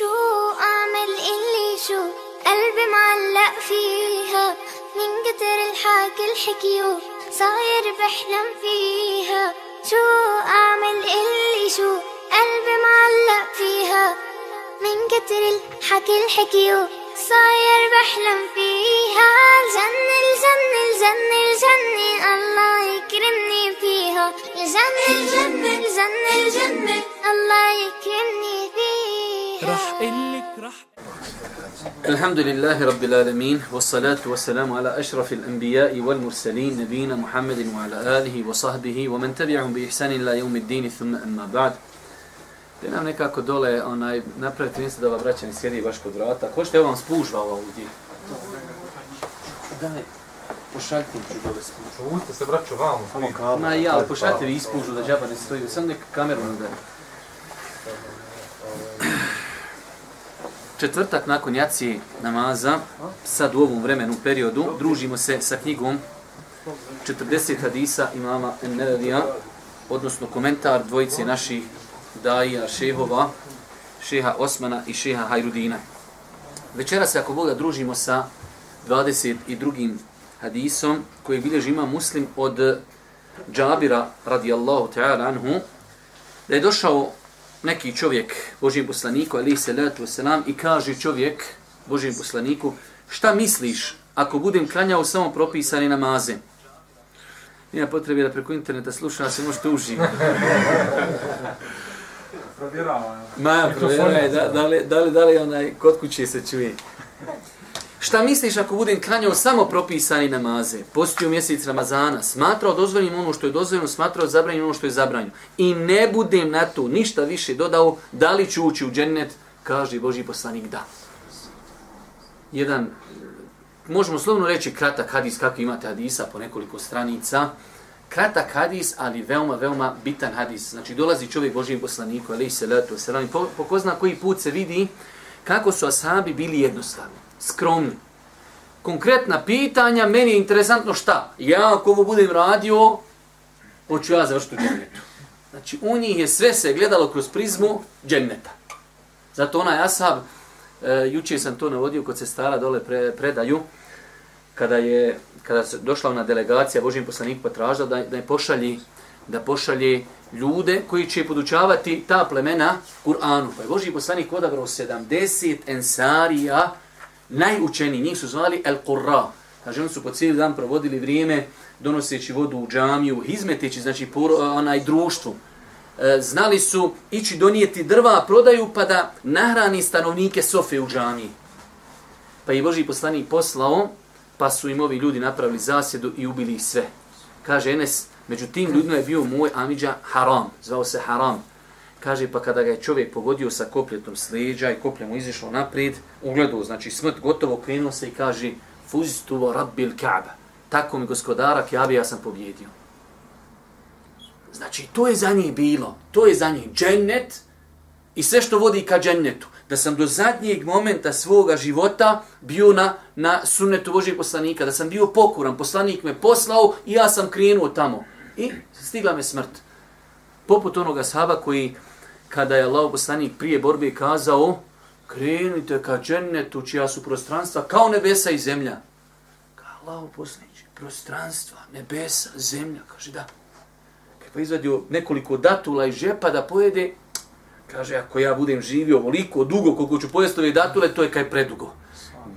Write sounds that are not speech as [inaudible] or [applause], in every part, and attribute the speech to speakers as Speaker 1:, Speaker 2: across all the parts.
Speaker 1: شو أعمل اللي شو؟ قلبي معلق فيها. من كتر الحكي الحكيو صاير بحلم فيها. شو أعمل اللي شو؟ قلبي معلق فيها. من كتر الحكي الحكيو صاير بحلم فيها. الجنة الجنة الجنة الجنة الله يكرمني فيها. الجنة الجنة الجنة الجنة الله يكرمني
Speaker 2: الحمد لله رب العالمين والصلاة والسلام على أشرف الأنبياء والمرسلين نبينا محمد وعلى آله وصحبه ومن تبعهم بإحسان إلى يوم الدين ثم أما بعد Gdje nam nekako dole onaj, napravite mjesto da ova braća ne sjedi baš kod vrata. Ko što je vam spužva ovo ovdje? Daj, pošaljte im ću dole spužu.
Speaker 3: Ušte se braćo vamo.
Speaker 2: Ma ja, ali pošaljte vi ispužu da džaba ne stoji. Sam neka kameru nam daje. Četvrtak nakon jaci namaza, sad u ovom vremenu periodu, družimo se sa knjigom 40 hadisa imama Enneradija, odnosno komentar dvojice naših daija šehova, šeha Osmana i šeha Hajrudina. Večera se, ako Boga, družimo sa 22. hadisom koji bilježi ima muslim od Džabira radijallahu ta'ala anhu, da je došao neki čovjek Božijem poslaniku, ali se letu selam, i kaže čovjek Božijem poslaniku, šta misliš ako budem klanjao samo propisane namaze? Nima potrebe da preko interneta sluša, se možete uživati.
Speaker 3: Provjerava.
Speaker 2: Ma, provjeraj, da, da, li, da, li, da li onaj kod kuće se čuje. Šta misliš ako budem klanjao samo propisani namaze, postio mjesec Ramazana, smatrao dozvoljeno ono što je dozvoljeno, smatrao zabranjeno ono što je zabranjeno i ne budem na to ništa više dodao, da li ću ući u džennet, kaže Boži poslanik da. Jedan, možemo slovno reći kratak hadis, kako imate hadisa po nekoliko stranica, kratak hadis, ali veoma, veoma bitan hadis. Znači, dolazi čovjek Božijem poslaniku, ali se letu, selam, po, po ko zna koji put se vidi kako su ashabi bili jednostavni, skromni. Konkretna pitanja, meni je interesantno šta? Ja, ako ovo budem radio, hoću ja završiti u džennetu. Znači, u njih je sve se gledalo kroz prizmu dženneta. Zato onaj ashab, e, juče sam to navodio kod se stara dole pre, predaju, kada je kada se došla ona delegacija Božijim poslanik potražila da, da je pošalji da pošalje ljude koji će podučavati ta plemena Kur'anu. Pa je Božji poslanik odabrao 70 ensarija, najučeni, njih su zvali El Qurra. Kaže, oni su po cijeli dan provodili vrijeme donoseći vodu u džamiju, izmeteći, znači, por, eh, onaj društvu. E, znali su ići donijeti drva, prodaju, pa da nahrani stanovnike Sofe u džamiji. Pa je Boži poslanik poslao pa su im ovi ljudi napravili zasjedu i ubili ih sve. Kaže Enes, među tim ljudima je bio moj Amidža Haram, zvao se Haram. Kaže, pa kada ga je čovjek pogodio sa kopljetom sliđa i koplje mu izišlo naprijed, ugledao, znači smrt gotovo krenuo se i kaže, fuzistuvo rabbil ka'ba. Tako mi gospodara Kaabe ja sam pobjedio. Znači, to je za njih bilo. To je za njih džennet i sve što vodi ka džennetu da sam do zadnjeg momenta svoga života bio na, na sunnetu Božijeg poslanika, da sam bio pokuran, poslanik me poslao i ja sam krenuo tamo. I stigla me smrt. Poput onoga sahaba koji, kada je Allah poslanik prije borbe kazao, krenite ka džennetu čija su prostranstva kao nebesa i zemlja. Ka Allah poslanik, prostranstva, nebesa, zemlja, kaže da. Kada pa izvadio nekoliko datula iz žepa da pojede, Kaže, ako ja budem živio ovoliko dugo koliko ću pojesti ove datule, to je kaj predugo.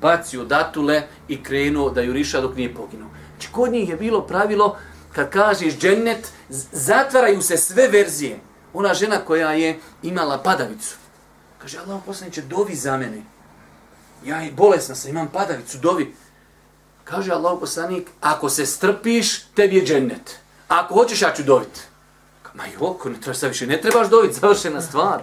Speaker 2: Bacio datule i krenuo da juriša dok nije poginuo. Znači, kod njih je bilo pravilo, kad kažeš džennet, zatvaraju se sve verzije. Ona žena koja je imala padavicu. Kaže, Allah poslaniće, dovi za mene. Ja i bolesna sam, imam padavicu, dovi. Kaže Allah poslanik, ako se strpiš, tebi je džennet. Ako hoćeš, ja ću dovit. Ma joko, ne trebaš više, ne trebaš dovit, završena stvar.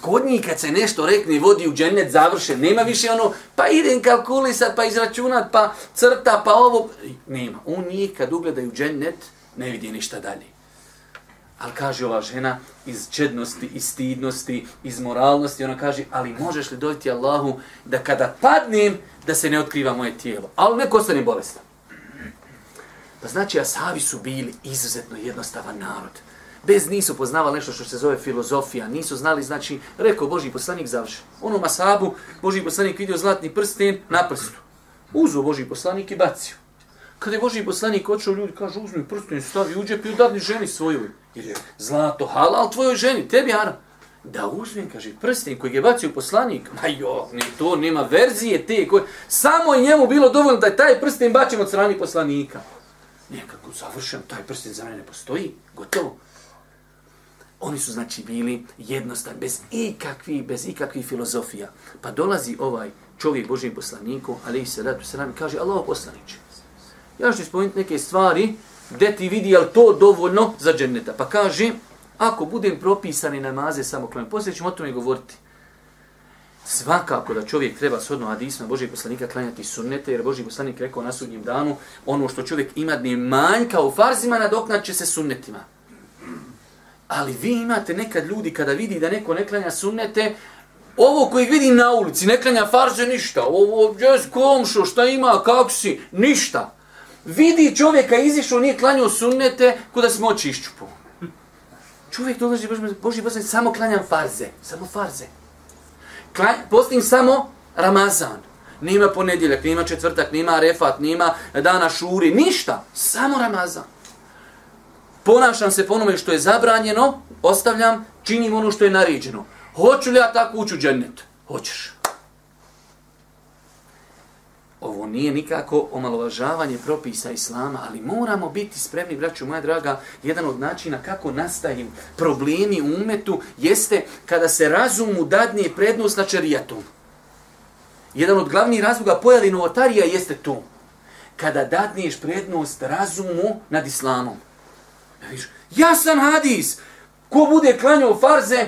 Speaker 2: Kod njih kad se nešto rekne vodi u džennet završen, nema više ono, pa idem kalkulisat, pa izračunat, pa crta, pa ovo. Nema. On njih kad ugledaju džennet, ne vidi ništa dalje. Ali kaže ova žena iz čednosti, iz stidnosti, iz moralnosti, ona kaže, ali možeš li dojti Allahu da kada padnem, da se ne otkriva moje tijelo. Ali neko ostane bolestan. Pa znači, asavi su bili izuzetno jednostavan narod Bez nisu poznavali nešto što se zove filozofija, nisu znali, znači, rekao Boži poslanik završi. Onom masabu, Boži poslanik vidio zlatni prsten na prstu. Uzo Boži poslanik i bacio. Kada je Boži poslanik očeo, ljudi kažu, uzmi prsten, stavi u džep i udadni ženi svojoj. Jer je zlato halal tvojoj ženi, tebi haram. Da uzmem, kaže, prsten koji je bacio poslanik, ma jo, ni to, nema verzije te, koje, samo je njemu bilo dovoljno da je taj prsten bačen od strani poslanika. Nekako završen, taj prsten za mene ne postoji, gotovo. Oni su znači bili jednostavni, bez ikakvih, bez ikakvih filozofija. Pa dolazi ovaj čovjek Božim poslaniku, ali i se ratu se nam kaže, Allah poslaniće, ja ću spomenuti neke stvari, gdje ti vidi, je to dovoljno za dženneta. Pa kaže, ako budem propisani namaze samo klanjati, poslije ćemo o tome govoriti. Svakako da čovjek treba shodno hadisma Božijeg poslanika klanjati sunnete, jer Božji poslanik rekao na sudnjem danu, ono što čovjek ima dne manjka u farzima, nadoknat će se sunnetima. Ali vi imate nekad ljudi kada vidi da neko ne klanja sunnete, ovo koji vidi na ulici, ne klanja farze, ništa. Ovo, jes komšo, šta ima, kako si, ništa. Vidi čovjeka izišao, nije klanjao sunnete, kuda smo oči iščupo. Čovjek dolazi, Boži, Boži Boži, samo klanjam farze, samo farze. Klanj, postim samo Ramazan. Nima ponedjeljak, nima četvrtak, nima refat, nima dana šuri, ništa. Samo Ramazan. Ponašam se po onome što je zabranjeno, ostavljam, činim ono što je naređeno. Hoću li ja tako ući u džennet? Hoćeš. Ovo nije nikako omalovažavanje propisa Islama, ali moramo biti spremni, braću moja draga, jedan od načina kako nastaju problemi u umetu jeste kada se razumu dadnije prednost na čerijatom. Jedan od glavnih razloga pojavi novotarija jeste to. Kada dadniješ prednost razumu nad islamom. Ja sam hadis. Ko bude klanjao farze,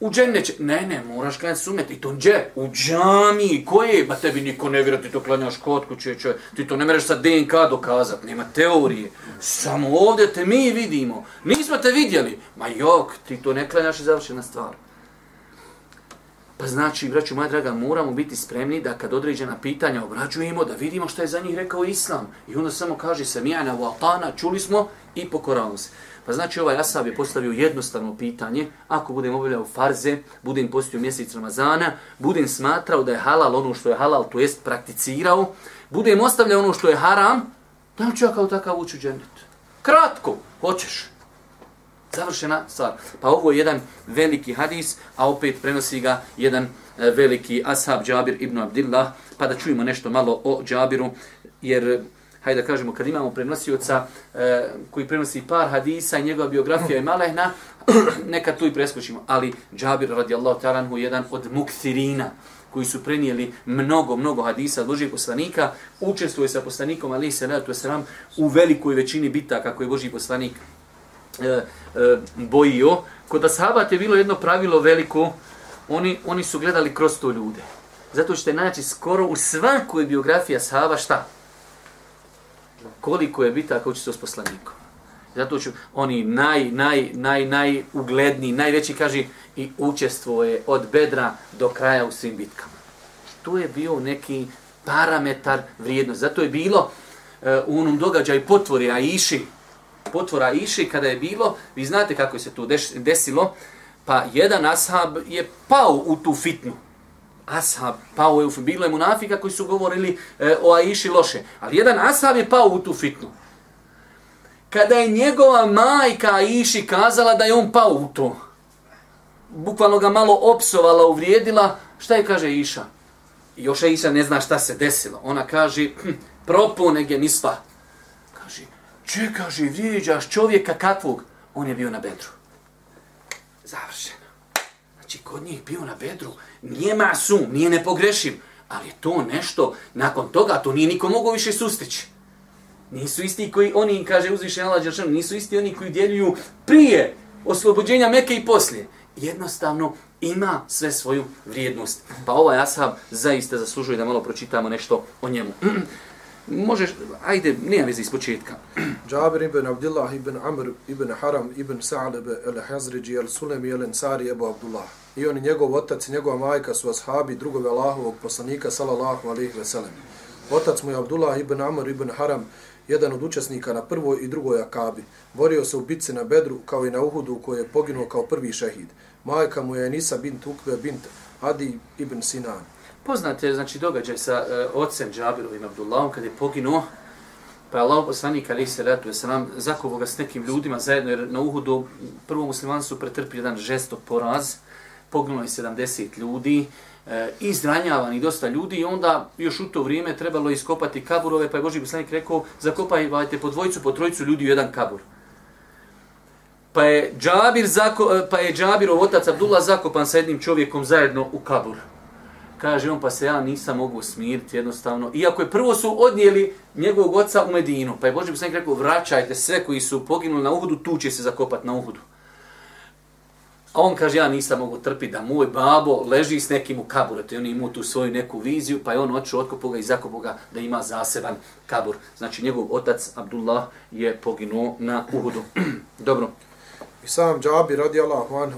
Speaker 2: u džennet će. Ne, ne, moraš klanjati sunet. I to gdje? U džami. Koje? Ba tebi niko ne vjera, ti to klanjaš kod kuće. Če. Ti to ne mereš sa DNK dokazat. Nema teorije. Samo ovdje te mi vidimo. Nismo te vidjeli. Ma jok, ti to ne klanjaš i završena stvar. Pa znači, braću moja draga, moramo biti spremni da kad određena pitanja obrađujemo, da vidimo što je za njih rekao Islam. I onda samo kaže se, mijana u čuli smo i pokoravamo se. Pa znači ovaj Asab je postavio jednostavno pitanje, ako budem obavljao farze, budem postio mjesec Ramazana, budem smatrao da je halal ono što je halal, to jest prakticirao, budem ostavljao ono što je haram, da li ću ja kao takav ući u džennet? Kratko, hoćeš. Završena stvar. Pa ovo je jedan veliki hadis, a opet prenosi ga jedan e, veliki ashab Džabir ibn Abdillah, pa da čujemo nešto malo o Džabiru, jer hajde da kažemo, kad imamo prenosioca e, koji prenosi par hadisa i njegova biografija je malehna, [clears throat] neka tu i preskočimo. Ali Džabir radijallahu taranhu je jedan od mukthirina koji su prenijeli mnogo, mnogo hadisa od Božijeg poslanika, učestvuje sa poslanikom, ali se radu sram, u velikoj većini bita kako je Božiji poslanik e, e, bojio. Kod ashabat je bilo jedno pravilo veliko, oni, oni su gledali kroz to ljude. Zato ćete naći skoro u svakoj biografiji ashaba šta? Koliko je bitaka učiti s poslanikom. Zato ću oni naj, naj, naj, naj ugledniji, najveći, kaže, i učestvoje od bedra do kraja u svim bitkama. To je bio neki parametar vrijednosti. Zato je bilo uh, u onom događaju potvori Aiši, potvora Aiši, kada je bilo, vi znate kako je se to desilo, pa jedan ashab je pao u tu fitnu ashab pao je u bilo je munafika koji su govorili e, o Aiši loše. Ali jedan ashab je pao u tu fitnu. Kada je njegova majka Aiši kazala da je on pao u to, bukvalno ga malo opsovala, uvrijedila, šta je kaže Iša? Još Iša ne zna šta se desilo. Ona kaže, hm, propu nege nisva. Kaže, če kaže, vrijeđaš čovjeka kakvog? On je bio na bedru. Završen. Znači, kod njih bio na bedru nije masum, nije nepogrešiv, ali je to nešto, nakon toga, to nije niko mogao više sustići. Nisu isti koji oni, kaže uzvišen Allah Đeršan, nisu isti oni koji djeljuju prije oslobođenja Meke i poslije. Jednostavno ima sve svoju vrijednost. Pa ovaj ashab zaista zaslužuje da malo pročitamo nešto o njemu. [clears throat] Možeš, ajde, nema veze iz početka.
Speaker 4: Džabir ibn Abdullah ibn Amr ibn Haram ibn Sa'leb el-Hazriđi el-Sulemi el-Ensari Ebu Abdullah. I on i njegov otac i njegova majka su ashabi drugog Allahovog poslanika sallallahu alaihi ve sellem. Otac mu je Abdullah ibn Amr ibn Haram jedan od učesnika na prvoj i drugoj akabi. Borio se u bitci na Bedru kao i na Uhudu koji je poginuo kao prvi šehid. Majka mu je Nisa bint Ukve bint Adi ibn Sinan.
Speaker 2: Poznate je znači, događaj sa e, ocem Džabirovim Abdullahom kad je poginuo, pa je Allah poslanik ali se ratu, se nam zakovo ga s nekim ljudima zajedno, jer na Uhudu prvo muslimani su jedan žestok poraz, poginulo je 70 ljudi, e, izranjavani dosta ljudi i onda još u to vrijeme trebalo iskopati kaburove, pa je Boži poslanik rekao, zakopajte po dvojicu, po trojicu ljudi u jedan kabur. Pa je Džabir, zako, e, pa je Džabirov otac Abdullah zakopan sa jednim čovjekom zajedno u kabur. Kaže on, pa se ja nisam mogu smiriti jednostavno. Iako je prvo su odnijeli njegovog oca u Medinu, pa je Boži poslanik rekao, vraćajte sve koji su poginuli na Uhudu, tu će se zakopati na Uhudu. A on kaže, ja nisam mogu trpiti da moj babo leži s nekim u kaburu, to je on imao tu svoju neku viziju, pa je on očeo otkopo ga i zakopo ga da ima zaseban kabur. Znači, njegov otac, Abdullah, je poginuo na Uhudu. [clears throat] Dobro.
Speaker 4: I sam Džabi radi Allahu an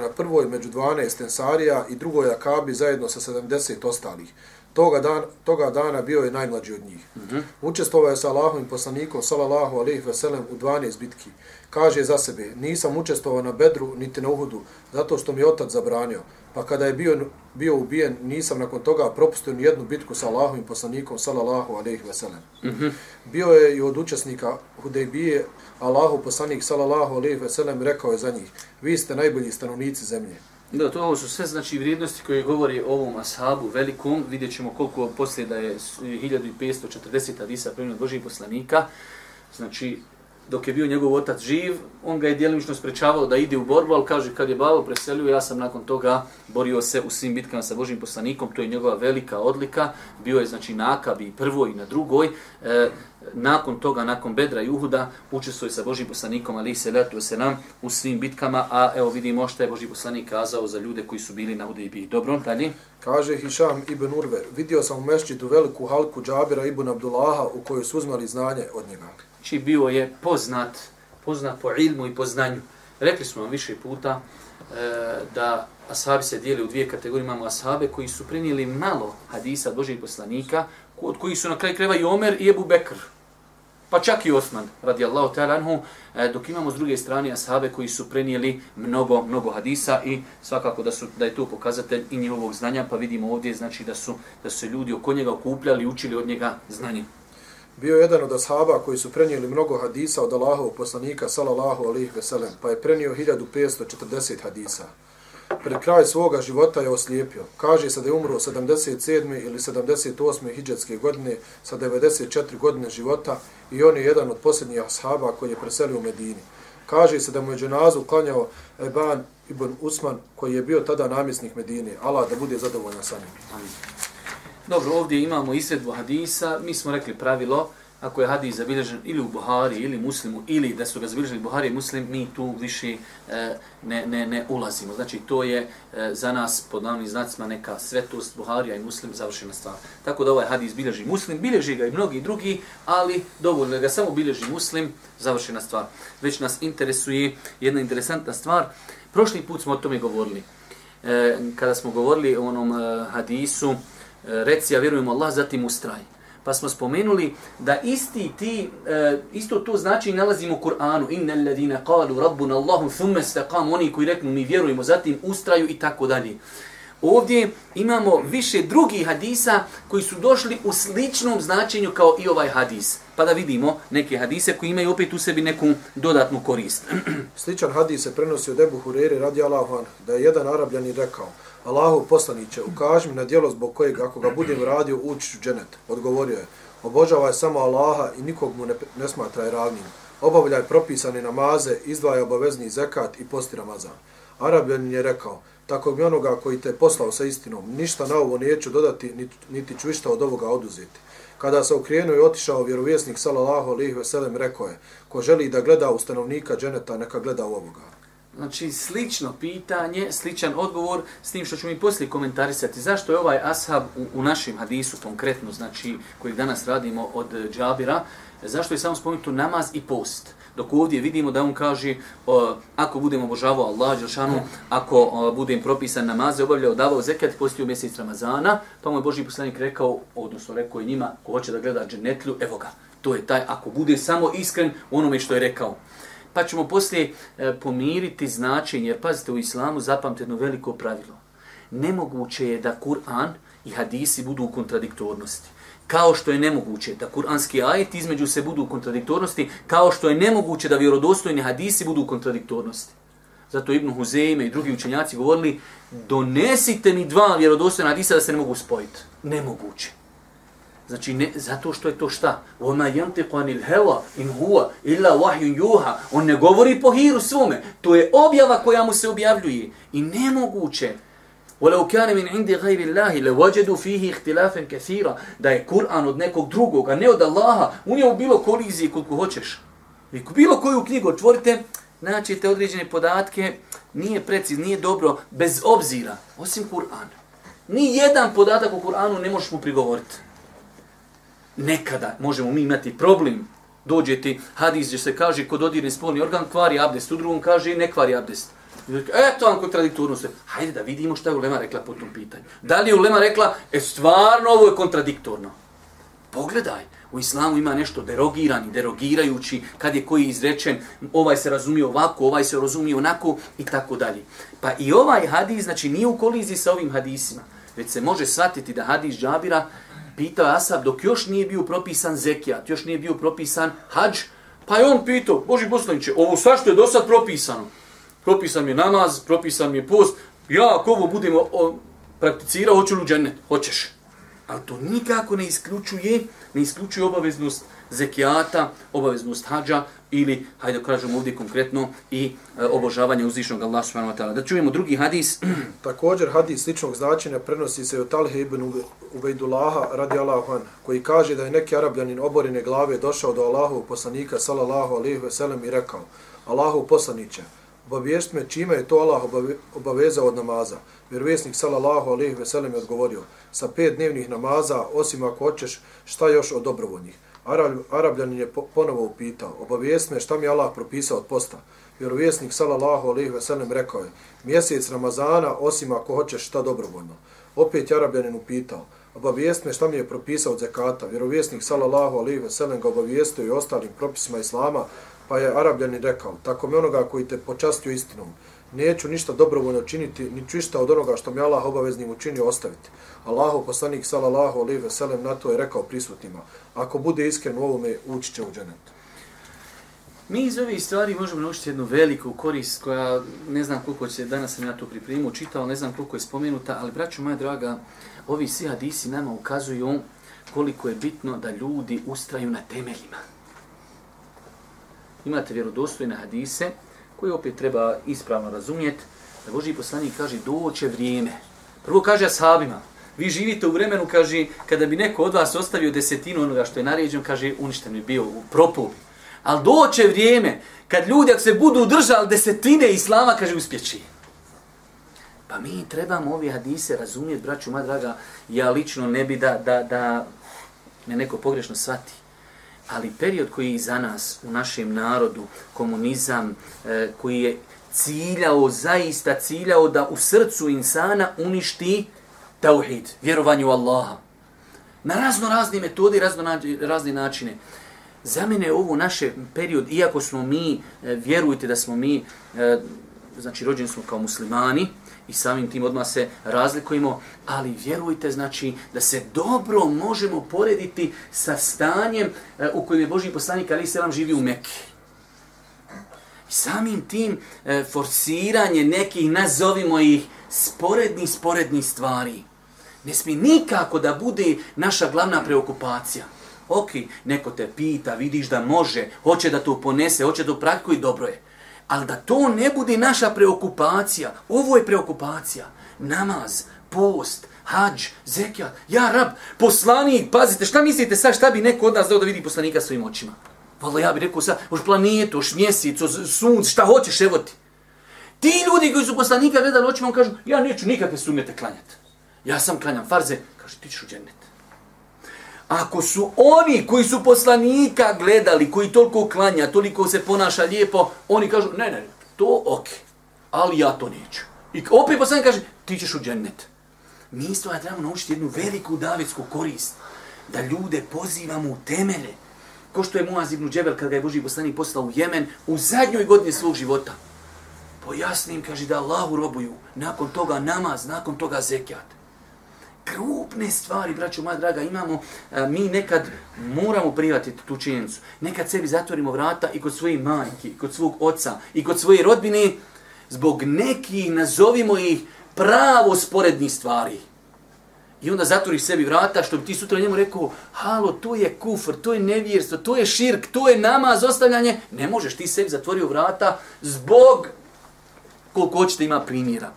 Speaker 4: na prvoj među 12 ensarija i drugoj akabi zajedno sa 70 ostalih. Toga, dan, toga dana bio je najmlađi od njih. Mm -hmm. Učestvovao je sa Allahovim poslanikom, salallahu alaihi veselem, u 12 bitki. Kaže za sebe, nisam učestvovao na Bedru niti na Uhudu, zato što mi je otac zabranio. Pa kada je bio, bio ubijen, nisam nakon toga propustio ni jednu bitku sa Allahovim poslanikom, salallahu alaihi veselem. Mm -hmm. Bio je i od učesnika Hudejbije, Allahu poslanik, salallahu alaihi veselem, rekao je za njih, vi ste najbolji stanovnici zemlje.
Speaker 2: Da, to ovo su sve znači vrijednosti koje govori o ovom ashabu velikom. Vidjet ćemo koliko poslije da je 1540 hadisa primjer Božih poslanika. Znači, dok je bio njegov otac živ, on ga je djelimično sprečavao da ide u borbu, ali kaže kad je babo preselio, ja sam nakon toga borio se u svim bitkama sa Božim poslanikom, to je njegova velika odlika, bio je znači na Akabi prvoj i na drugoj, e, nakon toga, nakon Bedra i Uhuda, učestvuje sa Božim poslanikom, ali se letu se nam u svim bitkama, a evo vidimo što je Boži poslanik kazao za ljude koji su bili na Udejbi. Dobro, dalje.
Speaker 4: Kaže Hišam ibn Urver, vidio sam u mešćitu veliku halku Džabira ibn Abdullaha u kojoj su uzmali znanje od njega
Speaker 2: znači bio je poznat, poznat po ilmu i po znanju. Rekli smo vam više puta e, da ashabi se dijeli u dvije kategorije. Imamo ashabe koji su prinijeli malo hadisa od Božih poslanika, od kojih su na kraju kreva i Omer i Ebu Bekr. Pa čak i Osman, radijallahu ta'ala anhu, e, dok imamo s druge strane ashabe koji su prenijeli mnogo, mnogo hadisa i svakako da su da je to pokazatelj i njihovog znanja, pa vidimo ovdje znači da su da su ljudi oko njega okupljali i učili od njega znanje
Speaker 4: bio jedan od ashaba koji su prenijeli mnogo hadisa od Allahovog poslanika sallallahu alejhi ve sellem, pa je prenio 1540 hadisa. Pred kraj svoga života je oslijepio. Kaže se da je umro 77. ili 78. hidžetske godine sa 94 godine života i on je jedan od posljednjih ashaba koji je preselio u Medini. Kaže se da mu je dženazu klanjao Eban ibn Usman koji je bio tada namjesnik Medine. Allah da bude zadovoljan sa njim. Amin.
Speaker 2: Dobro, ovdje imamo izvedbu hadisa. Mi smo rekli pravilo, ako je hadis zabilježen ili u Buhari ili Muslimu, ili da su ga zabilježili Buhari i Muslim, mi tu više e, ne, ne, ne ulazimo. Znači, to je e, za nas, pod navnim znacima, neka svetost Buharija i Muslim završena stvar. Tako da ovaj hadis bilježi Muslim, bilježi ga i mnogi drugi, ali dovoljno ga samo bilježi Muslim, završena stvar. Već nas interesuje jedna interesantna stvar. Prošli put smo o tome govorili. E, kada smo govorili o onom e, hadisu, e, reci ja vjerujem Allah, zatim ustraj. Pa smo spomenuli da isti ti, e, isto to znači nalazimo u Kur'anu. Innal ladina qalu rabbuna Allahu thumma istaqamu. Oni koji reknu mi vjerujemo, zatim ustraju i tako dalje. Ovdje imamo više drugih hadisa koji su došli u sličnom značenju kao i ovaj hadis. Pa da vidimo neke hadise koji imaju opet u sebi neku dodatnu korist. [clears throat]
Speaker 4: Sličan hadis se prenosi od Ebu Hurere radi Allahu da je jedan arabljan rekao Allahu poslaniće, ukaži mi na djelo zbog kojeg ako ga budem radio ući u dženet. Odgovorio je, obožavaj samo Allaha i nikog mu ne, ne smatraj ravnim. Obavljaj propisane namaze, izdvaj obavezni zekat i posti Ramazan. Arabljanin je rekao, tako mi onoga koji te poslao sa istinom, ništa na ovo neću dodati, niti, niti ću išta od ovoga oduzeti. Kada se okrenuo i otišao vjerovjesnik sallallahu alejhi ve sellem rekao je: Ko želi da gleda u stanovnika dženeta, neka gleda u ovoga.
Speaker 2: Znači, slično pitanje, sličan odgovor, s tim što ću mi poslije komentarisati. Zašto je ovaj ashab u, u našem hadisu konkretno, znači, koji danas radimo od Džabira, zašto je samo spomenuto namaz i post? Dok ovdje vidimo da on kaže, o, ako budemo obožavao Allah, Đelšanu, ako o, budem propisan namaze, obavljao, davao zekat postio mjesec Ramazana, pa mu je Boži poslanik rekao, odnosno rekao je njima, ko hoće da gleda dženetlju, evo ga, To je taj, ako bude samo iskren onome što je rekao. Pa ćemo poslije e, pomiriti značenje, jer pazite u islamu zapamte jedno veliko pravilo. Nemoguće je da Kur'an i hadisi budu u kontradiktornosti. Kao što je nemoguće da kuranski ajet između se budu u kontradiktornosti, kao što je nemoguće da vjerodostojni hadisi budu u kontradiktornosti. Zato Ibn Huzeime i drugi učenjaci govorili, donesite mi dva vjerodostojna hadisa da se ne mogu spojiti. Nemoguće. Znači, ne, zato što je to šta? Oma jantiku anil heva in huwa illa wahyun juha. On ne govori po hiru svome. To je objava koja mu se objavljuje. I nemoguće. Walau kana min indi ghayri Allahi la wajadu fihi ikhtilafan kaseera. da je Kur'an od nekog drugog a ne od Allaha u njemu bilo kolizije koliko hoćeš i bilo koju knjigu otvorite naći te određene podatke nije preciz nije dobro bez obzira osim Kur'ana. ni jedan podatak u Kur'anu ne možeš mu prigovoriti nekada možemo mi imati problem dođe ti hadis gdje se kaže kod odirne spolni organ kvari abdest u drugom kaže ne kvari abdest Eto vam kontradiktornost. Hajde da vidimo šta je Ulema rekla po tom pitanju. Da li je Ulema rekla, e stvarno ovo je kontradiktorno. Pogledaj, u islamu ima nešto derogirani, derogirajući, kad je koji izrečen, ovaj se razumije ovako, ovaj se razumije onako i tako dalje. Pa i ovaj hadis, znači nije u koliziji sa ovim hadisima, već se može shvatiti da hadis Džabira pitao Asab dok još nije bio propisan zekijat, još nije bio propisan hađ, pa je on pitao, Boži poslaniće, ovo sva što je do sad propisano, propisan mi je namaz, propisan mi je post, ja ako ovo budemo o, prakticirao, hoću li džennet? Hoćeš. Ali to nikako ne isključuje, ne isključuje obaveznost zekijata, obaveznost hađa ili, hajde kažemo ovdje konkretno, i e, obožavanje uzvišnog Allah subhanahu wa ta'ala. Da čujemo drugi hadis. [clears throat]
Speaker 4: Također hadis sličnog značenja prenosi se od Talhe ibn Ubejdullaha radi Allahu an, koji kaže da je neki arabljanin oborine glave došao do Allahu poslanika sallallahu alaihi ve sellem i rekao Allahu poslaniće, obavijest me čime je to Allah obavezao od namaza. Vjerovjesnik sallallahu alejhi ve sellem je odgovorio: sa pet dnevnih namaza, osim ako hoćeš, šta još od dobrovoljnih? Arab, Arabljanin je ponovo upitao: "Obavijest me šta mi Allah propisao od posta?" Vjerovjesnik sallallahu alejhi ve sellem rekao je: "Mjesec Ramazana, osim ako hoćeš šta dobrovoljno." Opet je Arabljanin upitao: Obavijest me šta mi je propisao od zekata. Vjerovjesnik sallallahu alejhi ve sellem ga obavijestio i ostalim propisima islama, Pa je Arabljanin rekao, tako mi onoga koji te počastio istinom, neću ništa dobrovoljno činiti, ni ništa od onoga što mi Allah obaveznim učinio ostaviti. Allahu poslanik sallallahu alejhi ve sellem na to je rekao prisutnima, ako bude iskren u ovome, ući će u dženet.
Speaker 2: Mi iz ovih stvari možemo naučiti jednu veliku korist koja ne znam koliko će danas sam ja to pripremio, čitao, ne znam koliko je spomenuta, ali braću moja draga, ovi svi hadisi nama ukazuju koliko je bitno da ljudi ustraju na temeljima imate vjerodostojne hadise koje opet treba ispravno razumjeti. Da Boži poslanik kaže doće vrijeme. Prvo kaže ashabima, vi živite u vremenu, kaže, kada bi neko od vas ostavio desetinu onoga što je naređeno, kaže, uništen bi bio u propu. Ali doće vrijeme, kad ljudi, ako se budu držali desetine islama, kaže, uspjeći. Pa mi trebamo ove hadise razumjeti, braću, ma draga, ja lično ne bi da, da, da me neko pogrešno shvati ali period koji je za nas u našem narodu, komunizam, e, koji je ciljao, zaista ciljao da u srcu insana uništi tauhid, vjerovanje u Allaha. Na razno razne metode, razno razne načine. Za mene ovo naše period, iako smo mi, e, vjerujte da smo mi, e, znači rođeni smo kao muslimani, i samim tim odmah se razlikujemo, ali vjerujte znači da se dobro možemo porediti sa stanjem e, u kojem je Boži poslanik Ali Selam živi u Mekke. I samim tim e, forsiranje nekih, nazovimo ih, sporedni, sporedni stvari. Ne smije nikako da bude naša glavna preokupacija. Ok, neko te pita, vidiš da može, hoće da to ponese, hoće da praktikuje, dobro je. Ali da to ne bude naša preokupacija. Ovo je preokupacija. Namaz, post, hađ, zekijat. Ja, rab, poslanik, pazite, šta mislite sad, šta bi neko od nas dao da vidi poslanika svojim očima? Valo, ja bih rekao sad, oš planetu, už mjesec, už sunc, šta hoćeš, evo ti. Ti ljudi koji su poslanika gledali očima, on kažu, ja neću nikakve sumnjete klanjati. Ja sam klanjam farze, kaže, ti ćeš u džennet. Ako su oni koji su poslanika gledali, koji toliko klanja, toliko se ponaša lijepo, oni kažu, ne, ne, to ok, ali ja to neću. I opet poslanik kaže, ti ćeš u džennet. Mi isto ja trebamo naučiti jednu veliku davetsku korist, da ljude pozivamo u temelje. Ko što je Muaz ibn Džebel kada ga je Boži poslanik poslao u Jemen u zadnjoj godini svog života. Pojasnim, kaže da Allahu robuju, nakon toga namaz, nakon toga zekijat. Krupne stvari, braćo moja draga, imamo, a, mi nekad moramo privatiti tu činjenicu. Nekad sebi zatvorimo vrata i kod svoje majke, i kod svog oca, i kod svoje rodbine, zbog nekih, nazovimo ih, pravo sporednih stvari. I onda zatvoriš sebi vrata, što bi ti sutra njemu rekao, halo, to je kufr, to je nevjerstvo, to je širk, to je namaz, ostavljanje. Ne možeš, ti sebi zatvorio vrata zbog koliko hoćete ima primjera.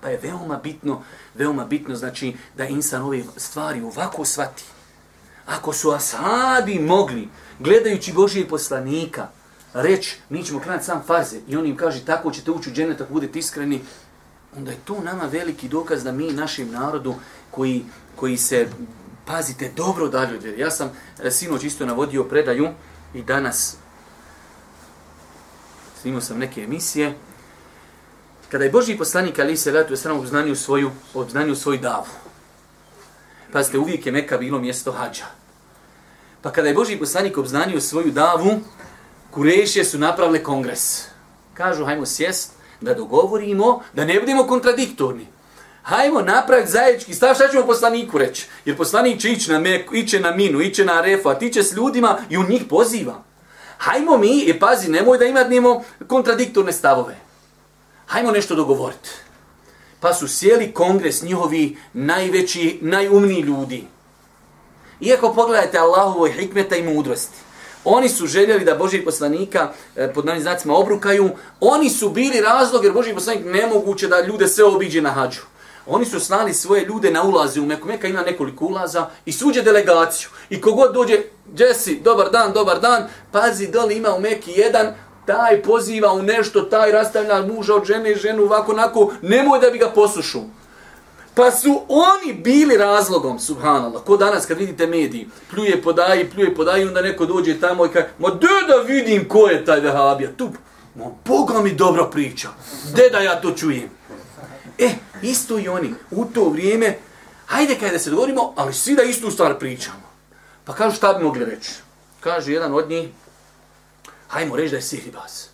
Speaker 2: Pa je veoma bitno, veoma bitno znači da insan ove stvari ovako svati. Ako su ashabi mogli, gledajući Božije poslanika, reći, mi ćemo klanati sam farze, i on im kaže, tako ćete ući u dženet ako budete iskreni, onda je to nama veliki dokaz da mi našim narodu koji, koji se, pazite, dobro dalje od vjeri. Ja sam e, sinoć isto navodio predaju i danas snimao sam neke emisije. Kada je Boži poslanik Ali se vratu je obznanio svoju, obznanio svoju davu. Pazite, uvijek je Meka bilo mjesto hađa. Pa kada je Boži poslanik obznanio svoju davu, Kurešije su napravile kongres. Kažu, hajmo sjest, da dogovorimo, da ne budemo kontradiktorni. Hajmo napraviti zajednički stav, šta ćemo poslaniku reći? Jer poslanik će ići na Meku, iće na Minu, iće na Arefu, a ti će s ljudima i u njih poziva. Hajmo mi, i pazi, nemoj da imatnimo kontradiktorne stavove. Hajmo nešto dogovoriti. Pa su sjeli kongres njihovi najveći, najumniji ljudi. Iako pogledajte Allahovoj hikmeta i mudrosti, Oni su željeli da Božih poslanika e, pod nami znacima obrukaju. Oni su bili razlog jer Božji poslanik nemoguće da ljude sve obiđe na hađu. Oni su slali svoje ljude na ulaze u Meku. Meka ima nekoliko ulaza i suđe delegaciju. I kogod dođe, Jesse, dobar dan, dobar dan, pazi, doli ima u Meki jedan, taj poziva u nešto, taj rastavlja muža od žene, ženu ovako, onako, nemoj da bi ga poslušao. Pa su oni bili razlogom, subhanallah, ko danas kad vidite mediji, pljuje podaji, pljuje podaji, onda neko dođe tamo i kaže, ma de da vidim ko je taj vehabija, tu, ma Boga mi dobro priča, de da ja to čujem. E, isto i oni, u to vrijeme, hajde kaj da se dogovorimo, ali svi da istu stvar pričamo. Pa kažu šta bi mogli reći? Kaže jedan od njih, hajmo reći da je sihribas.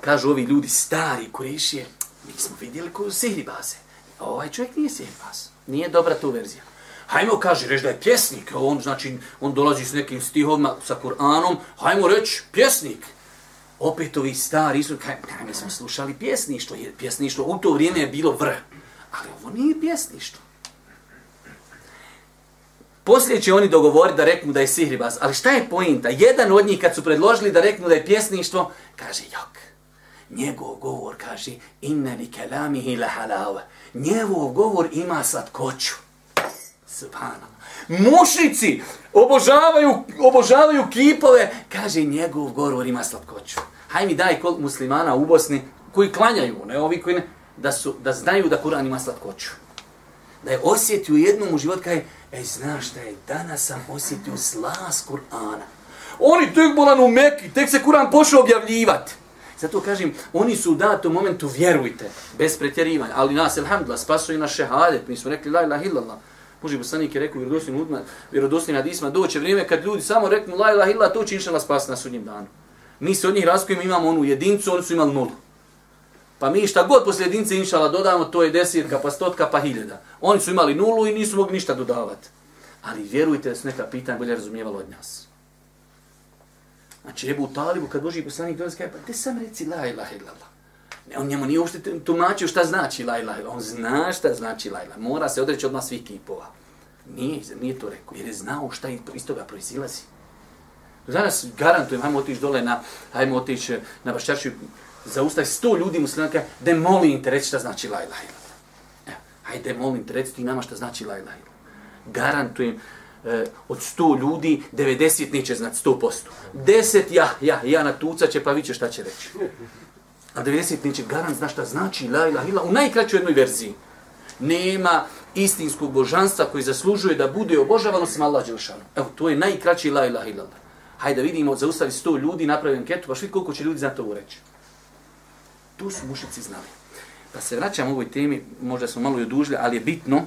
Speaker 2: Kažu ovi ljudi stari kurešije, mi smo vidjeli ko su sihribase ovaj čovjek nije sihirbaz. Nije dobra tu verzija. Hajmo kaže, reći da je pjesnik, on znači, on dolazi s nekim stihovima, sa Kur'anom, hajmo reći pjesnik. Opet ovi stari su, kaj, kaj mi smo slušali pjesništvo, jer pjesništvo u to vrijeme je bilo vrh. Ali ovo nije pjesništvo. Poslije će oni dogovoriti da reknu da je sihribaz. Ali šta je pojinta? Jedan od njih kad su predložili da reknu da je pjesništvo, kaže, jok, njegov govor kaže, inne li kelamihi la halava Njegov govor ima slatkoću. Subhana. Mušici obožavaju, obožavaju kipove, kaže njegov govor ima slatkoću. Haj mi daj kol muslimana u Bosni koji klanjaju, ne ovi koji ne, da, su, da znaju da Kur'an ima slatkoću. Da je osjetio jednom u život, kaj, ej, znaš šta je, danas sam osjetio slas Kur'ana. Oni tek bolan u Meki, tek se Kur'an pošao objavljivati. Zato kažem, oni su u datom momentu, vjerujte, bez pretjerivanja, ali nas, elhamdulillah, spaso i naše šehadet, mi smo rekli, la ilaha illallah. Boži poslanik je rekao, vjerodostojnim udma, vjerodostojnim hadisma, doće vrijeme kad ljudi samo reknu, la ilaha illallah, to će inšala spasiti na sudnjem danu. Mi se od njih razkujemo, imamo onu jedincu, oni su imali nulu. Pa mi šta god poslije jedinice inšala dodamo, to je desetka, pa stotka, pa hiljada. Oni su imali nulu i nisu mogli ništa dodavati. Ali vjerujte da su neka pitanja bolje razumijevalo od nas. Znači, Ebu Talibu, kad Boži poslanik dolazi, kaže, pa te sam reci la ilaha illallah. Ne, on njemu nije uopšte tumačio šta znači la ilaha illallah. On zna šta znači la ilaha. Mora se odreći odmah svih kipova. Nije, nije to rekao, jer je znao šta iz toga proizilazi. Danas garantujem, hajmo otići dole na, hajmo otići na Baščarčiju, zaustavi sto ljudi muslimanka, da molim te reći šta znači la ilaha illallah. Evo, hajde molim te reći ti nama šta znači la ilaha illallah. Garantujem, eh, od 100 ljudi, 90 neće znati 100%. 10 ja, ja, ja na tuca će, pa vi će šta će reći. A 90 neće garant zna šta znači la ilaha illa u najkraćoj jednoj verziji. Nema istinskog božanstva koji zaslužuje da bude obožavan osim Allah Đelšanu. Evo, to je najkraći la ilaha illa. Hajde vidimo, zaustavi 100 ljudi, napravi anketu, pa što koliko će ljudi znati ovo reći. To su mušici znali. Pa se vraćam u ovoj temi, možda smo malo i odužili, ali je bitno,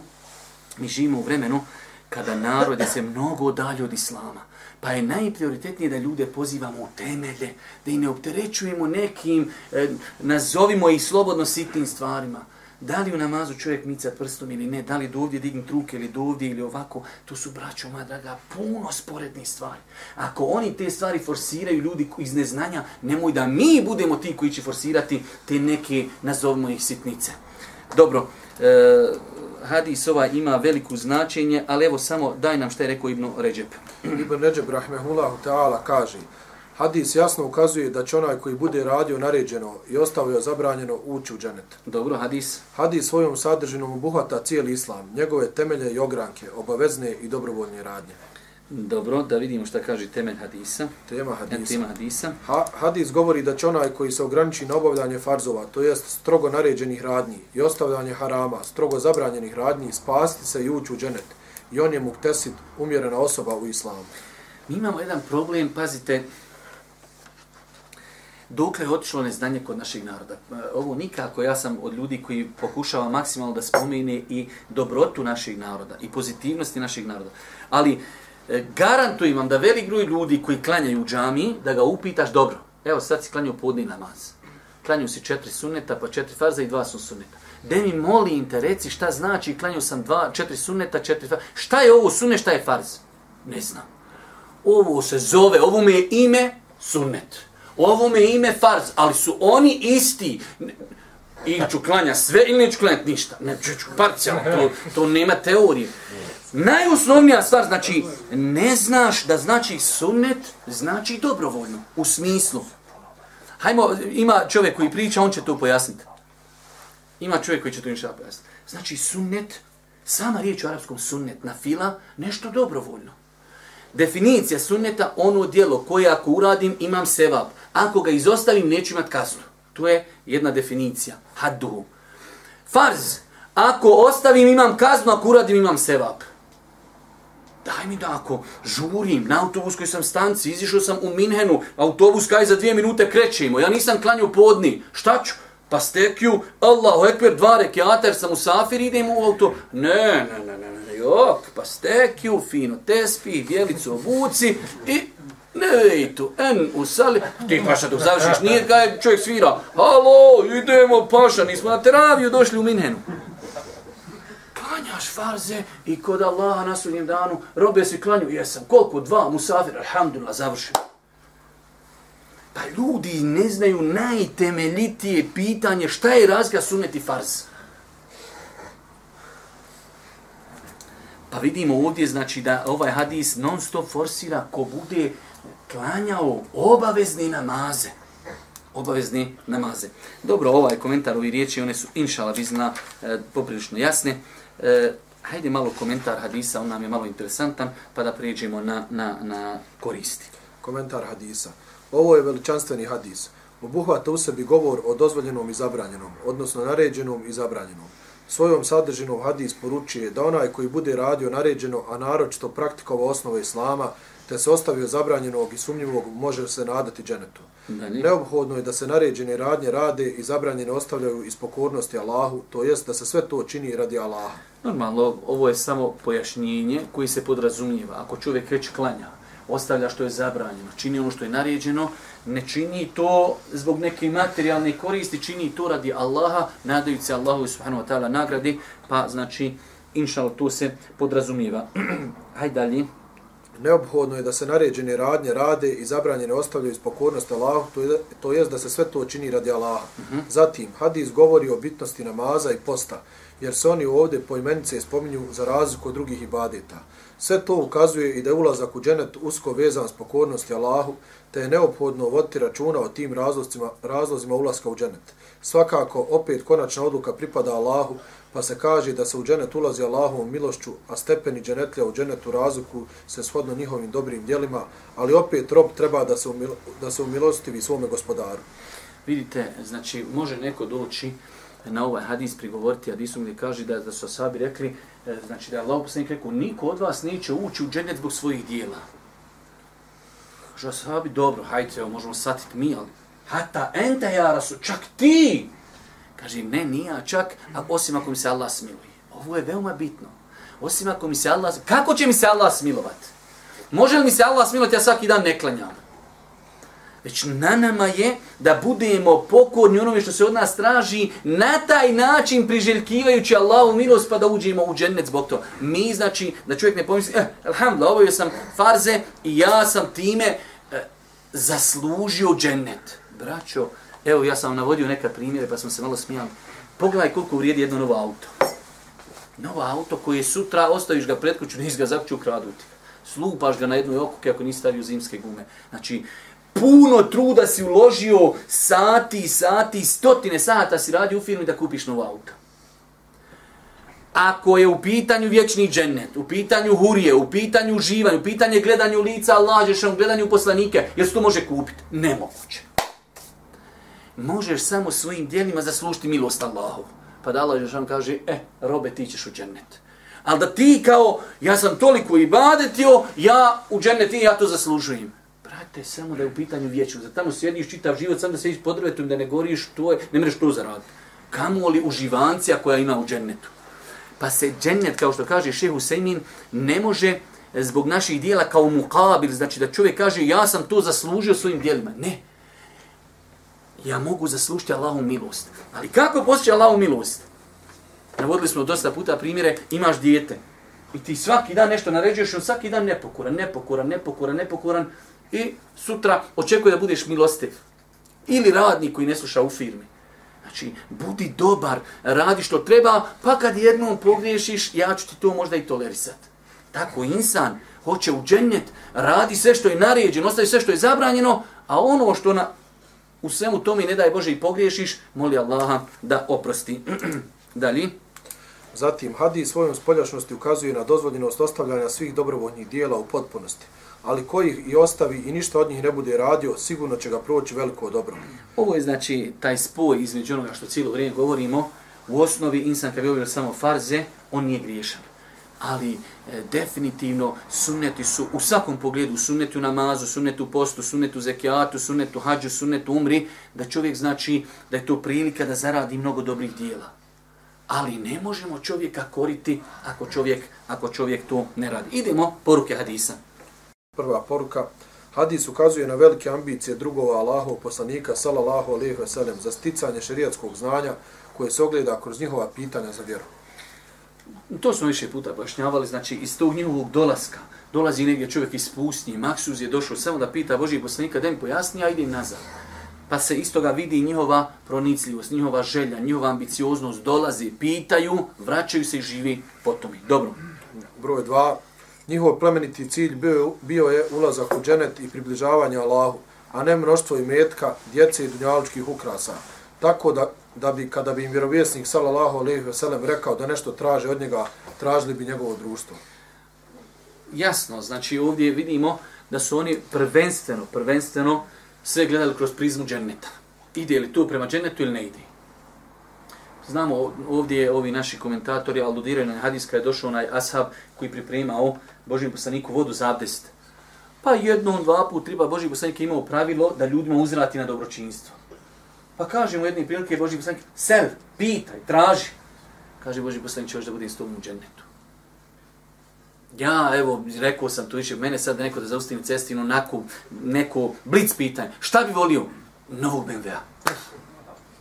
Speaker 2: mi živimo u vremenu kada narode se mnogo dalje od islama. Pa je najprioritetnije da ljude pozivamo u temelje, da ih ne opterećujemo nekim, e, nazovimo ih slobodno sitnim stvarima. Da li u namazu čovjek mica prstom ili ne, da li do ovdje digni ruke ili do ovdje ili ovako, to su, braćo moja draga, puno sporednih stvari. Ako oni te stvari forsiraju ljudi iz neznanja, nemoj da mi budemo ti koji će forsirati te neke, nazovimo ih, sitnice. Dobro, e, hadis ova ima veliko značenje, ali evo samo daj nam šta je rekao Ibnu Ređep.
Speaker 4: Ibn Ređep, Rahmehullahu ta'ala, kaže Hadis jasno ukazuje da će onaj koji bude radio naređeno i ostavio zabranjeno ući u dženet.
Speaker 2: Dobro, hadis.
Speaker 4: Hadis svojom sadržinom obuhvata cijeli islam, njegove temelje i ogranke, obavezne i dobrovoljne radnje.
Speaker 2: Dobro, da vidimo šta kaže temelj hadisa.
Speaker 4: Tema
Speaker 2: E,
Speaker 4: hadisa.
Speaker 2: Tema hadisa.
Speaker 4: Ha, hadis govori da će onaj koji se ograniči na obavljanje farzova, to jest strogo naređenih radnji i ostavljanje harama, strogo zabranjenih radnji, spasti se i ući u dženet. I on je muktesid, umjerena osoba u islamu.
Speaker 2: Mi imamo jedan problem, pazite, dokle je otišlo neznanje kod našeg naroda. E, ovo nikako, ja sam od ljudi koji pokušava maksimalno da spomene i dobrotu našeg naroda i pozitivnosti našeg naroda. Ali e, garantujem vam da velik broj ljudi koji klanjaju u džami, da ga upitaš, dobro, evo sad si klanjao podni namaz. Klanjao si četiri sunneta, pa četiri farza i dva su sunneta. De mi molim te, reci šta znači, klanjao sam dva, četiri sunneta, četiri farza. Šta je ovo sunnet, šta je farz? Ne znam. Ovo se zove, ovo mi je ime sunnet. Ovome je ime farz, ali su oni isti. Ili ću klanja sve, ili neću klanjati ništa. Ne, ću, ću parcijalno, to, to nema teorije. Najosnovnija stvar, znači, ne znaš da znači sunnet, znači dobrovoljno, u smislu. Hajmo, ima čovjek koji priča, on će to pojasniti. Ima čovjek koji će to ništa pojasniti. Znači, sunnet, sama riječ u arapskom sunnet, na fila, nešto dobrovoljno. Definicija sunneta, ono dijelo koje ako uradim imam sevap. Ako ga izostavim neću imat kaznu. To je jedna definicija. Hadduhu. Farz. Ako ostavim imam kaznu, ako uradim imam sevap. Daj mi da ako žurim na autobuskoj sam stanci, izišao sam u Minhenu, autobus kaj za dvije minute krećemo, ja nisam klanjao podni, šta ću? Pa stekju, Allahu ekber, dva rekiata, jer sam u safir, idem u auto. Ne, ne, ne, ne, ne, jok, pa stekju, fino tespi, bijelicu obuci i ne i en usali, ti paša dok završiš, nije ga je čovjek svira, halo, idemo paša, nismo na teraviju došli u Minhenu klanjaš farze i kod Allaha na sudnjem danu robe se klanju, jesam, koliko? Dva, musafir, alhamdulillah, završim. Pa ljudi ne znaju najtemeljitije pitanje šta je razga suneti farz. Pa vidimo ovdje, znači da ovaj hadis non stop forsira ko bude klanjao obavezni namaze. Obavezni namaze. Dobro, ovaj komentar, ovi riječi, one su inšala vizna e, poprilično jasne. E, hajde malo komentar hadisa, on nam je malo interesantan, pa da prijeđemo na, na, na koristi.
Speaker 4: Komentar hadisa. Ovo je veličanstveni hadis. Obuhvata u sebi govor o dozvoljenom i zabranjenom, odnosno naređenom i zabranjenom. Svojom sadržinom hadis poručuje da onaj koji bude radio naređeno, a naročito praktikovao osnove islama, te se ostavio zabranjenog i sumnjivog, može se nadati dženetu.
Speaker 2: Dalje.
Speaker 4: Neophodno je da se naređene radnje rade i zabranjene ostavljaju iz pokornosti Allahu, to jest da se sve to čini radi Allaha.
Speaker 2: Normalno, ovo je samo pojašnjenje koji se podrazumijeva. Ako čovjek već klanja, ostavlja što je zabranjeno, čini ono što je naređeno, ne čini to zbog neke materijalne koristi, čini to radi Allaha, nadajući se Allahu subhanahu wa ta'ala nagradi, pa znači, inšal, to se podrazumijeva. [clears throat] Hajde dalje.
Speaker 4: Neophodno je da se naređene radnje rade i zabranjene ostavljaju iz pokornosti Allahu, to je, to jest da se sve to čini radi Allaha. Zatim, hadis govori o bitnosti namaza i posta, jer se oni ovdje po imenice spominju za razliku od drugih ibadeta. Sve to ukazuje i da je ulazak u dženet usko vezan s pokornosti Allahu, te je neophodno voditi računa o tim razlozima, razlozima ulaska u dženet. Svakako, opet konačna odluka pripada Allahu, pa se kaže da se u dženet ulazi Allahovom milošću, a stepeni dženetlja u dženetu razliku se shodno njihovim dobrim djelima, ali opet rob treba da se, umilo, da se umilostivi svome gospodaru.
Speaker 2: Vidite, znači, može neko doći na ovaj hadis prigovoriti hadisom gdje kaže da, da su asabi rekli, e, znači da je Allah poslanik rekao, niko od vas neće ući u dženet zbog svojih dijela. Kaže ashabi, dobro, hajde, evo, možemo satiti mi, ali hata ente ja rasu, čak ti! Kaže, ne, nije čak, a osim ako mi se Allah smiluje. Ovo je veoma bitno. Osim ako mi se Allah... Kako će mi se Allah smilovat? Može li mi se Allah smilovat, ja svaki dan ne klanjam? Već na nama je da budemo pokorni onome što se od nas traži na taj način priželjkivajući Allahu milost pa da uđemo u džennet zbog to. Mi znači da čovjek ne pomisli, eh, alhamdulillah, obavio sam farze i ja sam time eh, zaslužio džennet. Braćo, evo ja sam navodio neka primjere pa smo se malo smijali. Pogledaj koliko vrijedi jedno novo auto. Novo auto koje sutra ostaviš ga pred kuću, nisi ga zakuću kraduti. Slupaš ga na jednoj okuke ako nisi stavio zimske gume. Znači, puno truda si uložio, sati, sati, stotine sata si radi u firmi da kupiš novo auto. Ako je u pitanju vječni džennet, u pitanju hurije, u pitanju uživanja, u pitanju gledanju lica Allah, Žešan, gledanju poslanike, jel se to može kupiti? Nemoguće. Možeš samo svojim dijelima zaslužiti milost Allahu. Pa da Allah Žešan kaže, e, robe, ti ćeš u džennet. Ali da ti kao, ja sam toliko ibadetio, ja u džennet i ja to zaslužujem brate, samo da je u pitanju vječnost. da tamo sjediš čitav život, samo da se pod drvetom, da ne goriš, to je, ne mreš to zaraditi. Kamo li uživancija koja ima u džennetu? Pa se džennet, kao što kaže šehu Husaymin, ne može e, zbog naših dijela kao mukabil, znači da čovjek kaže ja sam to zaslužio svojim dijelima. Ne. Ja mogu zaslužiti Allahu milost. Ali kako postići Allahu milost? Navodili smo dosta puta primjere, imaš dijete. I ti svaki dan nešto naređuješ, on svaki dan nepokoran, nepokoran, nepokoran, nepokoran, i sutra očekuje da budeš milostiv. Ili radnik koji ne sluša u firmi. Znači, budi dobar, radi što treba, pa kad jednom pogriješiš, ja ću ti to možda i tolerisat. Tako insan hoće u džennet, radi sve što je naređeno, ostavi sve što je zabranjeno, a ono što na, u svemu tome ne daj Bože i pogriješiš, moli Allaha da oprosti. [clears throat] Dalje.
Speaker 4: Zatim, hadis svojom spoljašnosti ukazuje na dozvoljenost ostavljanja svih dobrovoljnih dijela u potpunosti ali koji ih i ostavi i ništa od njih ne bude radio, sigurno će ga proći veliko dobro.
Speaker 2: Ovo je znači taj spoj između onoga što cijelo vrijeme govorimo. U osnovi insan kad bi samo farze, on nije griješan. Ali e, definitivno sunneti su u svakom pogledu, sunnetu namazu, sunnetu postu, sunnetu zekijatu, sunnetu hađu, sunnetu umri, da čovjek znači da je to prilika da zaradi mnogo dobrih dijela. Ali ne možemo čovjeka koriti ako čovjek, ako čovjek to ne radi. Idemo, poruke hadisa
Speaker 4: prva poruka. Hadis ukazuje na velike ambicije drugova Allahov poslanika sallallahu alejhi ve sellem za sticanje šerijatskog znanja koje se ogleda kroz njihova pitanja za vjeru.
Speaker 2: To smo više puta pojašnjavali, znači iz tog njihovog dolaska, dolazi negdje čovjek iz pustnje, Maksuz je došao samo da pita Božih poslanika da mi pojasni, a idem nazad. Pa se iz toga vidi njihova pronicljivost, njihova želja, njihova ambicioznost, dolazi, pitaju, vraćaju se i živi potom. Dobro.
Speaker 4: Broj dva, Njihov plemeniti cilj bio, bio je ulazak u dženet i približavanje Allahu, a ne mnoštvo imetka, djece i dunjaličkih ukrasa. Tako da, da bi, kada bi im vjerovjesnik sallallahu alaihi ve sellem rekao da nešto traže od njega, tražili bi njegovo društvo.
Speaker 2: Jasno, znači ovdje vidimo da su oni prvenstveno, prvenstveno sve gledali kroz prizmu dženeta. Ide li to prema dženetu ili ne ide? Znamo ovdje ovi naši komentatori aludiraju na hadis kada je došao onaj ashab koji pripremao Božijem poslaniku vodu za abdest. Pa jednom, dva put, triba Boži poslanik imao pravilo da ljudima uzrati na dobročinstvo. Pa kaže mu jedne prilike Boži poslanik, sel, pitaj, traži. Kaže Boži poslanik, ćeš da budem s tobom u džennetu. Ja, evo, rekao sam tu više, mene sad neko da zaustavim cestinu, onako, neko blic pitanje. Šta bi volio? Novog BMW-a.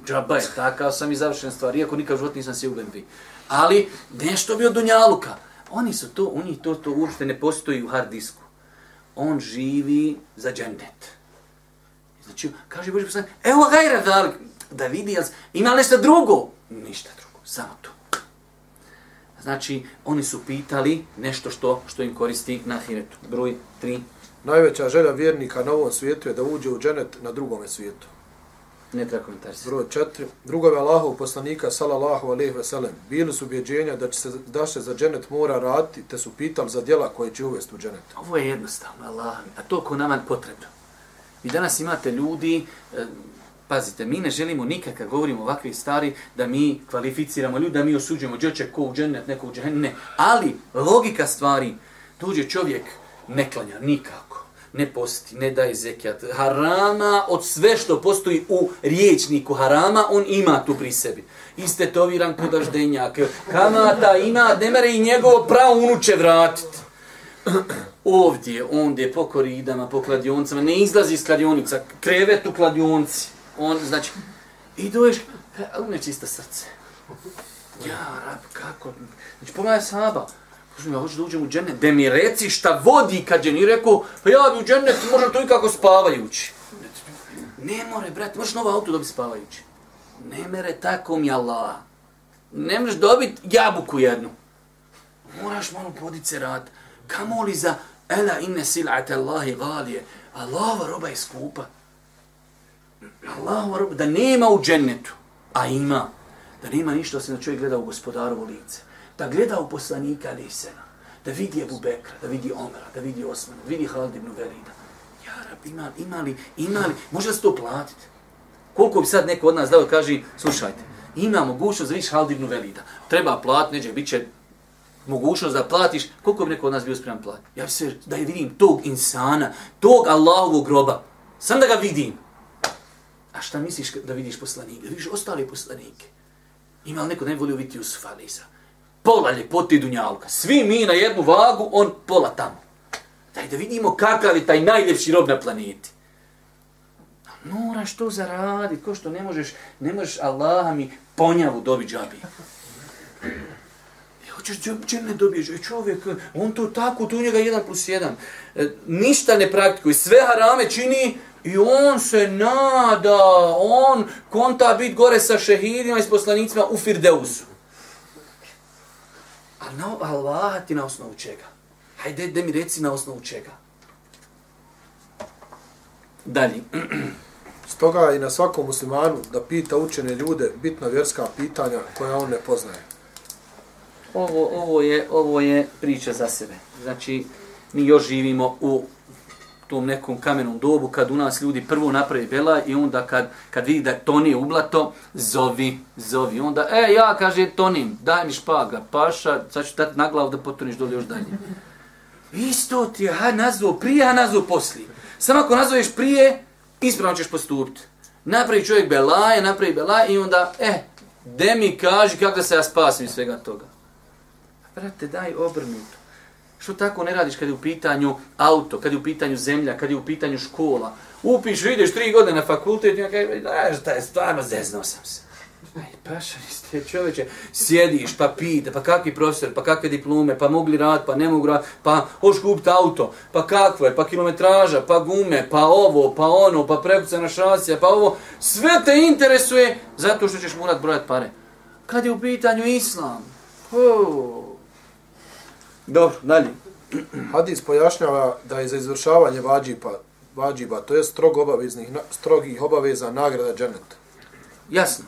Speaker 2: Džaba je, takav sam i završena stvar, iako nikad život nisam se u BMW. Ali, nešto bi od Dunjaluka. Oni su to, u njih to, to uopšte ne postoji u hard disku. On živi za džennet. Znači, kaže Boži poslanik, evo gajra da, da vidi, ima nešto drugo? Ništa drugo, samo to. Znači, oni su pitali nešto što što im koristi na hiretu. Broj 3.
Speaker 4: Najveća želja vjernika na ovom svijetu je da uđe u dženet na drugom svijetu.
Speaker 2: Ne treba komentarisati.
Speaker 4: Broj četiri. Drugove Allahov poslanika, salallahu alaihi ve sellem, bili su ubjeđenja da, će se, da se za dženet mora raditi, te su pitali za djela koje će uvesti u dženet.
Speaker 2: Ovo je jednostavno, Allah. A to ko nama potrebno. Vi danas imate ljudi, e, pazite, mi ne želimo nikad kad govorimo ovakve stvari da mi kvalificiramo ljudi, da mi osuđujemo džoče ko u dženet, neko u dženet, ne. Ali logika stvari, dođe čovjek, ne klanja nikako ne posti, ne daje zekijat. Harama od sve što postoji u riječniku harama, on ima tu pri sebi. Istetoviran podaždenjak, kamata ima, ne mere i njegovo pravo unuče vratiti. Ovdje, ondje, po koridama, po kladioncama, ne izlazi iz kladionica, krevet u kladionci. On, znači, i doješ, e, a u srce. Ja, rab, kako? Znači, pogledaj saba. Kažem, ja hoću da uđem u džennet. Da mi reci šta vodi ka džennet. I rekao, pa ja bi u džennet, možem to i kako spavajući. Ne more, brat, možeš novo auto dobiti spavajući. Ne mere tako mi Allah. Ne možeš dobiti jabuku jednu. Moraš malo podice se rad. Kamo li za Ela inne sil'ate Allahi galije. Allahova roba je skupa. Allahova roba, da nema u džennetu, a ima, da nema ništa osim da čovjek gleda u gospodarovo lice da gleda u poslanika Lisena, da vidi Ebu Bekra, da vidi Omera, da vidi Osmana, da vidi Halid ibn Velida. Ja, rab, ima, ima li, ima li, može se to platiti? Koliko bi sad neko od nas dao kaže, slušajte, ima mogućnost da vidiš Halid ibn Velida, treba plat, neđe, bit će mogućnost da platiš, koliko bi neko od nas bio spreman platiti? Ja bi se, da je vidim tog insana, tog Allahovog groba, sam da ga vidim. A šta misliš da vidiš poslanike? Da vidiš ostale poslanike? Ima li neko ne volio vidjeti Jusufa Alisa? Pola ljepoti Dunjalka. Svi mi na jednu vagu, on pola tamo. Daj da vidimo kakav je taj najljepši rob na planeti. Moraš to zaraditi, ko što ne možeš, ne možeš Allaha mi ponjavu dobi džabi. E, hoćeš džabi ne dobiješ, e, čovjek, on to tako, u njega jedan plus jedan. E, ništa ne praktikuje, sve harame čini i on se nada, on konta bit gore sa šehidima i s poslanicima u Firdeusu. Ali na Allah ti na osnovu čega? Hajde, da mi reci na osnovu čega. Dalje. [clears throat]
Speaker 4: Stoga i na svakom muslimanu da pita učene ljude bitna vjerska pitanja koja on ne poznaje.
Speaker 2: Ovo, ovo, je, ovo je priča za sebe. Znači, mi još živimo u tom nekom kamenom dobu kad u nas ljudi prvo napravi bela i onda kad, kad vidi da to u blato, zovi, zovi. Onda, e, ja, kaže, tonim, daj mi špaga, paša, sad ću dati na glavu da potoniš dole još dalje. Isto ti je, ha, nazvao prije, ha, nazvao poslije. Samo ako nazoveš prije, ispravno ćeš postupiti. Napravi čovjek belaje, napravi belaje i onda, e, de mi kaži kako da se ja spasim svega toga. Brate, daj obrnuto. Što tako ne radiš kad je u pitanju auto, kad je u pitanju zemlja, kad je u pitanju škola? Upiš, ideš tri godine na fakultet i ja kažem, znaš, taj, stvarno zeznao sam se. Aj, paša, niste čoveče, sjediš, pa pita, pa kakvi profesor, pa kakve diplome, pa mogli rad, pa ne mogu rad, pa hoš kupiti auto, pa kakvo je, pa kilometraža, pa gume, pa ovo, pa ono, pa prekucana šasija, pa ovo, sve te interesuje zato što ćeš morat brojat pare. Kad je u pitanju islam, oh, Dobro, dalje.
Speaker 4: Hadis pojašnjava da je za izvršavanje vađiba, vađiba to je strog obaveznih, strogih obaveza nagrada dženeta.
Speaker 2: Jasno.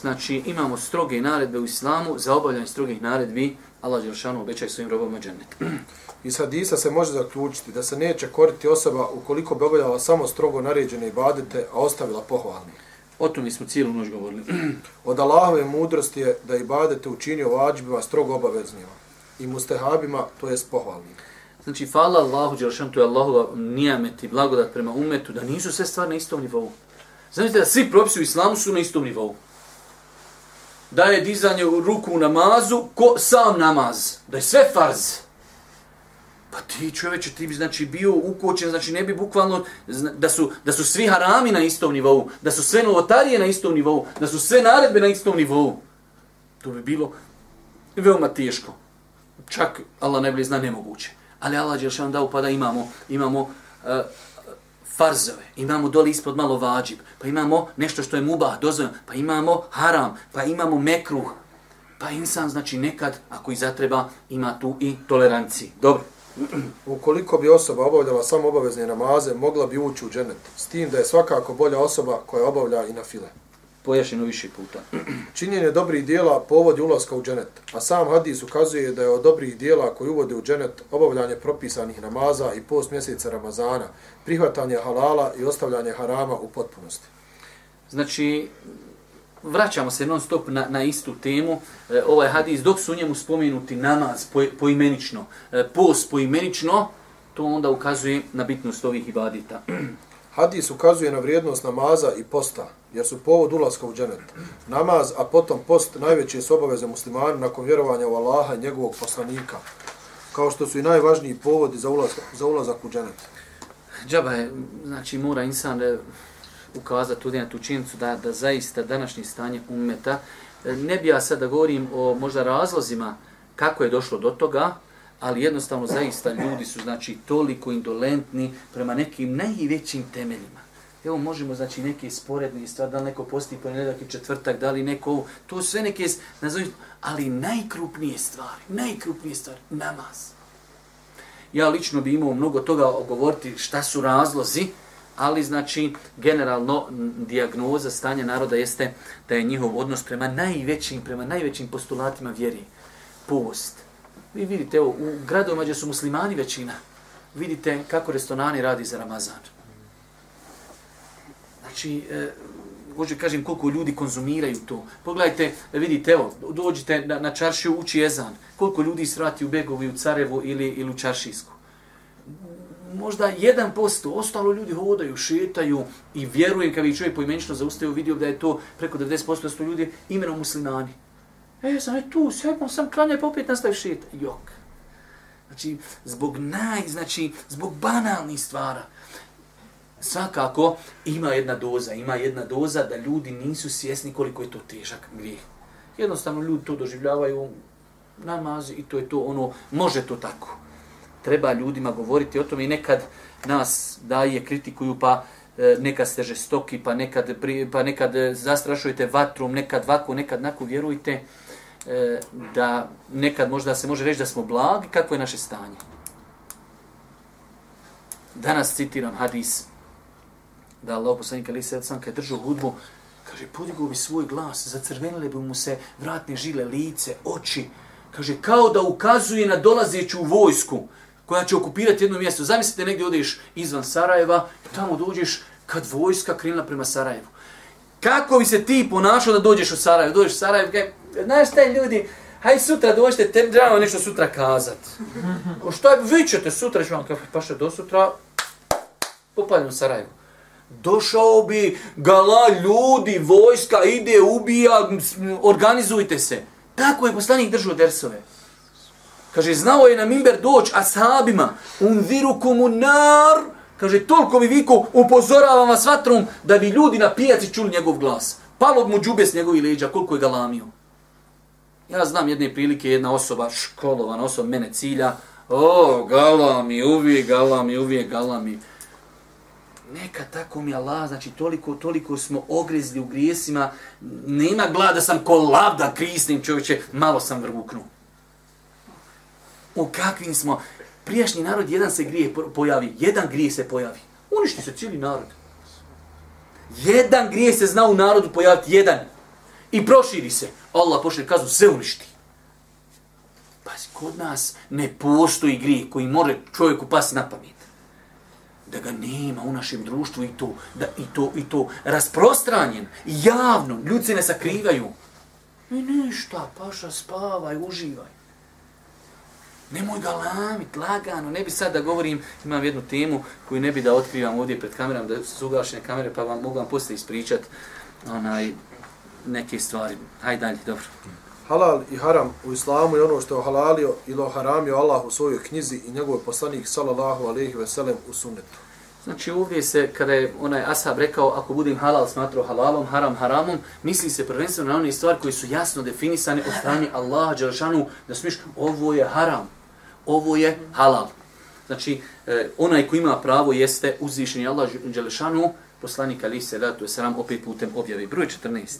Speaker 2: Znači, imamo stroge naredbe u islamu za obavljanje strogih naredbi. Allah Đelšanu obećaj svojim robama dženet. [clears throat]
Speaker 4: Iz hadisa se može zaključiti da se neće koriti osoba ukoliko bi obavljala samo strogo naređene ibadete, a ostavila pohvalni.
Speaker 2: O tom smo cijelu noć govorili. [clears throat]
Speaker 4: Od Allahove mudrosti je da ibadete učinio vađbima strogo obaveznima i mustehabima, to je pohvalni.
Speaker 2: Znači, hvala Allahu, Đelšan, to je Allahova nijamet i blagodat prema umetu, da nisu sve stvari na istom nivou. Znači da svi propisi u islamu su na istom nivou. Da je dizanje ruku u namazu, ko sam namaz. Da je sve farz. Pa ti čoveče, ti bi znači bio ukočen, znači ne bi bukvalno, da su, da su svi harami na istom nivou, da su sve novotarije na istom nivou, da su sve naredbe na istom nivou. To bi bilo veoma teško čak Allah najbolje zna nemoguće. Ali Allah je što dao pa da imamo, imamo uh, farzove, imamo doli ispod malo vađib, pa imamo nešto što je mubah, dozvoljeno, pa imamo haram, pa imamo mekruh. Pa insan, znači nekad, ako i zatreba, ima tu i toleranciji. Dobro. [clears throat]
Speaker 4: Ukoliko bi osoba obavljala samo obavezne namaze, mogla bi ući u dženet. S tim da je svakako bolja osoba koja obavlja i na file
Speaker 2: pojašnjeno više puta.
Speaker 4: Činjenje dobrih dijela povodi ulaska u dženet, a sam hadis ukazuje da je od dobrih dijela koji uvode u dženet obavljanje propisanih namaza i post mjeseca Ramazana, prihvatanje halala i ostavljanje harama u potpunosti.
Speaker 2: Znači, vraćamo se non stop na, na istu temu. E, ovaj hadis, dok su u njemu spomenuti namaz po, poimenično, e, post poimenično, to onda ukazuje na bitnost ovih ibadita.
Speaker 4: Hadis ukazuje na vrijednost namaza i posta, jer su povod ulaska u dženet. Namaz, a potom post, najveće su obaveze muslimana nakon vjerovanja u Allaha i njegovog poslanika, kao što su i najvažniji povodi za ulazak, za ulazak u dženet.
Speaker 2: Džaba je, znači mora insan e, ukazati tudi na tu činjenicu da, da zaista današnje stanje umeta, e, ne bi ja sad da govorim o možda razlozima kako je došlo do toga, ali jednostavno zaista ljudi su znači toliko indolentni prema nekim najvećim temeljima. Evo možemo znači neke sporedne stvari, da li neko posti ponedjeljak i četvrtak, da li neko to sve neke nazovim, ali najkrupnije stvari, najkrupnije stvari, namaz. Ja lično bi imao mnogo toga ogovoriti šta su razlozi, ali znači generalno dijagnoza stanja naroda jeste da je njihov odnos prema najvećim, prema najvećim postulatima vjeri. Post. Vi vidite, evo, u gradovima gdje su muslimani većina, vidite kako restorani radi za Ramazan. Znači, e, hoću kažem koliko ljudi konzumiraju to. Pogledajte, vidite, evo, dođite na, na čaršiju, uči ezan. Koliko ljudi srati u Begovi, u Carevu ili, ili u Čaršijsku. Možda 1%, ostalo ljudi hodaju, šetaju i vjerujem kad vi čovjek poimenično zaustavio vidio da je to preko 90% ljudi imenom muslimani. E, sam je tu, sedmo sam klanja pa opet nastavi šet. Jok. Znači, zbog naj, znači, zbog banalnih stvara svakako ima jedna doza, ima jedna doza da ljudi nisu svjesni koliko je to težak grijeh. Jednostavno ljudi to doživljavaju namaz i to je to ono, može to tako. Treba ljudima govoriti o tome i nekad nas daje kritikuju pa e, nekad ste žestoki, pa nekad, pa nekad e, zastrašujete vatrom, nekad vaku, nekad nako, vjerujte e, da nekad možda se može reći da smo blagi, kako je naše stanje. Danas citiram hadis da Allah poslanik ali se sam kad držao hudbu, kaže, podigao bi svoj glas, zacrvenile bi mu se vratne žile, lice, oči. Kaže, kao da ukazuje na dolazeću vojsku koja će okupirati jedno mjesto. Zamislite, negdje odeš izvan Sarajeva, tamo dođeš kad vojska krenula prema Sarajevu. Kako bi se ti ponašao da dođeš u Sarajevo? Dođeš u Sarajevo, kaj, znaš šta ljudi, haj sutra dođete, te treba nešto sutra kazat. [laughs] O šta, vi ćete sutra, ću vam kao, pa što do sutra, popaljam u Sarajevo došao bi gala ljudi, vojska ide, ubija, organizujte se. Tako je poslanik držao dersove. Kaže, znao je na mimber doć ashabima, un viru komunar, kaže, toliko mi viku, upozoravam vas vatrom, da bi ljudi na pijaci čuli njegov glas. Palo mu džube s njegovih leđa, koliko je galamio. Ja znam jedne prilike, jedna osoba, školovan osoba, mene cilja, o, galami, uvijek galami, uvijek galami neka tako mi Allah, znači toliko, toliko smo ogrezli u grijesima, nema glada da sam ko lavda krisnim čovječe, malo sam vrvuknu. U kakvim smo, prijašnji narod, jedan se grije pojavi, jedan grije se pojavi. Uništi se cijeli narod. Jedan grije se zna u narodu pojaviti, jedan. I proširi se. Allah pošli kazu, sve uništi. Pa kod nas ne postoji grije koji može čovjeku pasti na pamet da ga nema u našem društvu i to, da, i to, i to rasprostranjen, javno, ljudi se ne sakrivaju. I ništa, paša, spavaj, uživaj. Nemoj ga lamit, lagano, ne bi sad da govorim, imam jednu temu koju ne bi da otkrivam ovdje pred kamerom, da su ugašene kamere, pa vam mogu vam poslije ispričat onaj, neke stvari. Hajde dalje, dobro.
Speaker 4: Halal i haram u islamu je ono što je halalio ili haramio Allah u svojoj knjizi i njegov poslanik sallallahu alejhi ve sellem u sunnetu.
Speaker 2: Znači ovdje se, kada je onaj ashab rekao, ako budem halal smatrao halalom, haram haramom, misli se prvenstveno na one stvari koji su jasno definisane od strane Allaha Đelešanu, da smiš, ovo je haram, ovo je halal. Znači, eh, onaj ko ima pravo jeste uzvišenje Allah Đelešanu, poslanik Ali je sram opet putem objavi. Broj 14.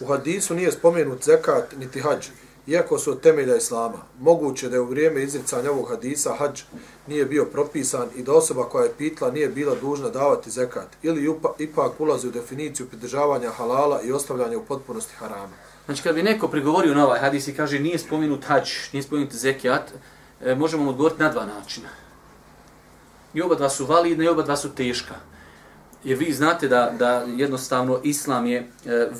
Speaker 4: U hadisu nije spomenut zekat niti hađ, iako su od temelja islama. Moguće da je u vrijeme izricanja ovog hadisa hađ nije bio propisan i da osoba koja je pitla nije bila dužna davati zekat ili ipak ulazi u definiciju pridržavanja halala i ostavljanja u potpunosti harama.
Speaker 2: Znači kad bi neko prigovorio na ovaj hadis i kaže nije spomenut hađ, nije spomenut zekat, e, možemo odgovoriti na dva načina. I oba dva su validna i oba dva su teška. Jer vi znate da, da jednostavno islam je e,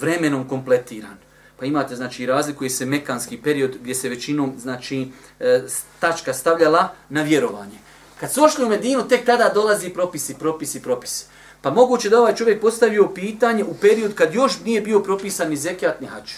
Speaker 2: vremenom kompletiran. Pa imate znači razlikuje se mekanski period gdje se većinom znači e, tačka stavljala na vjerovanje. Kad su ošli u Medinu, tek tada dolazi propisi, propisi, propisi. Pa moguće da ovaj čovjek postavio pitanje u period kad još nije bio propisan ni zekijat ni hač.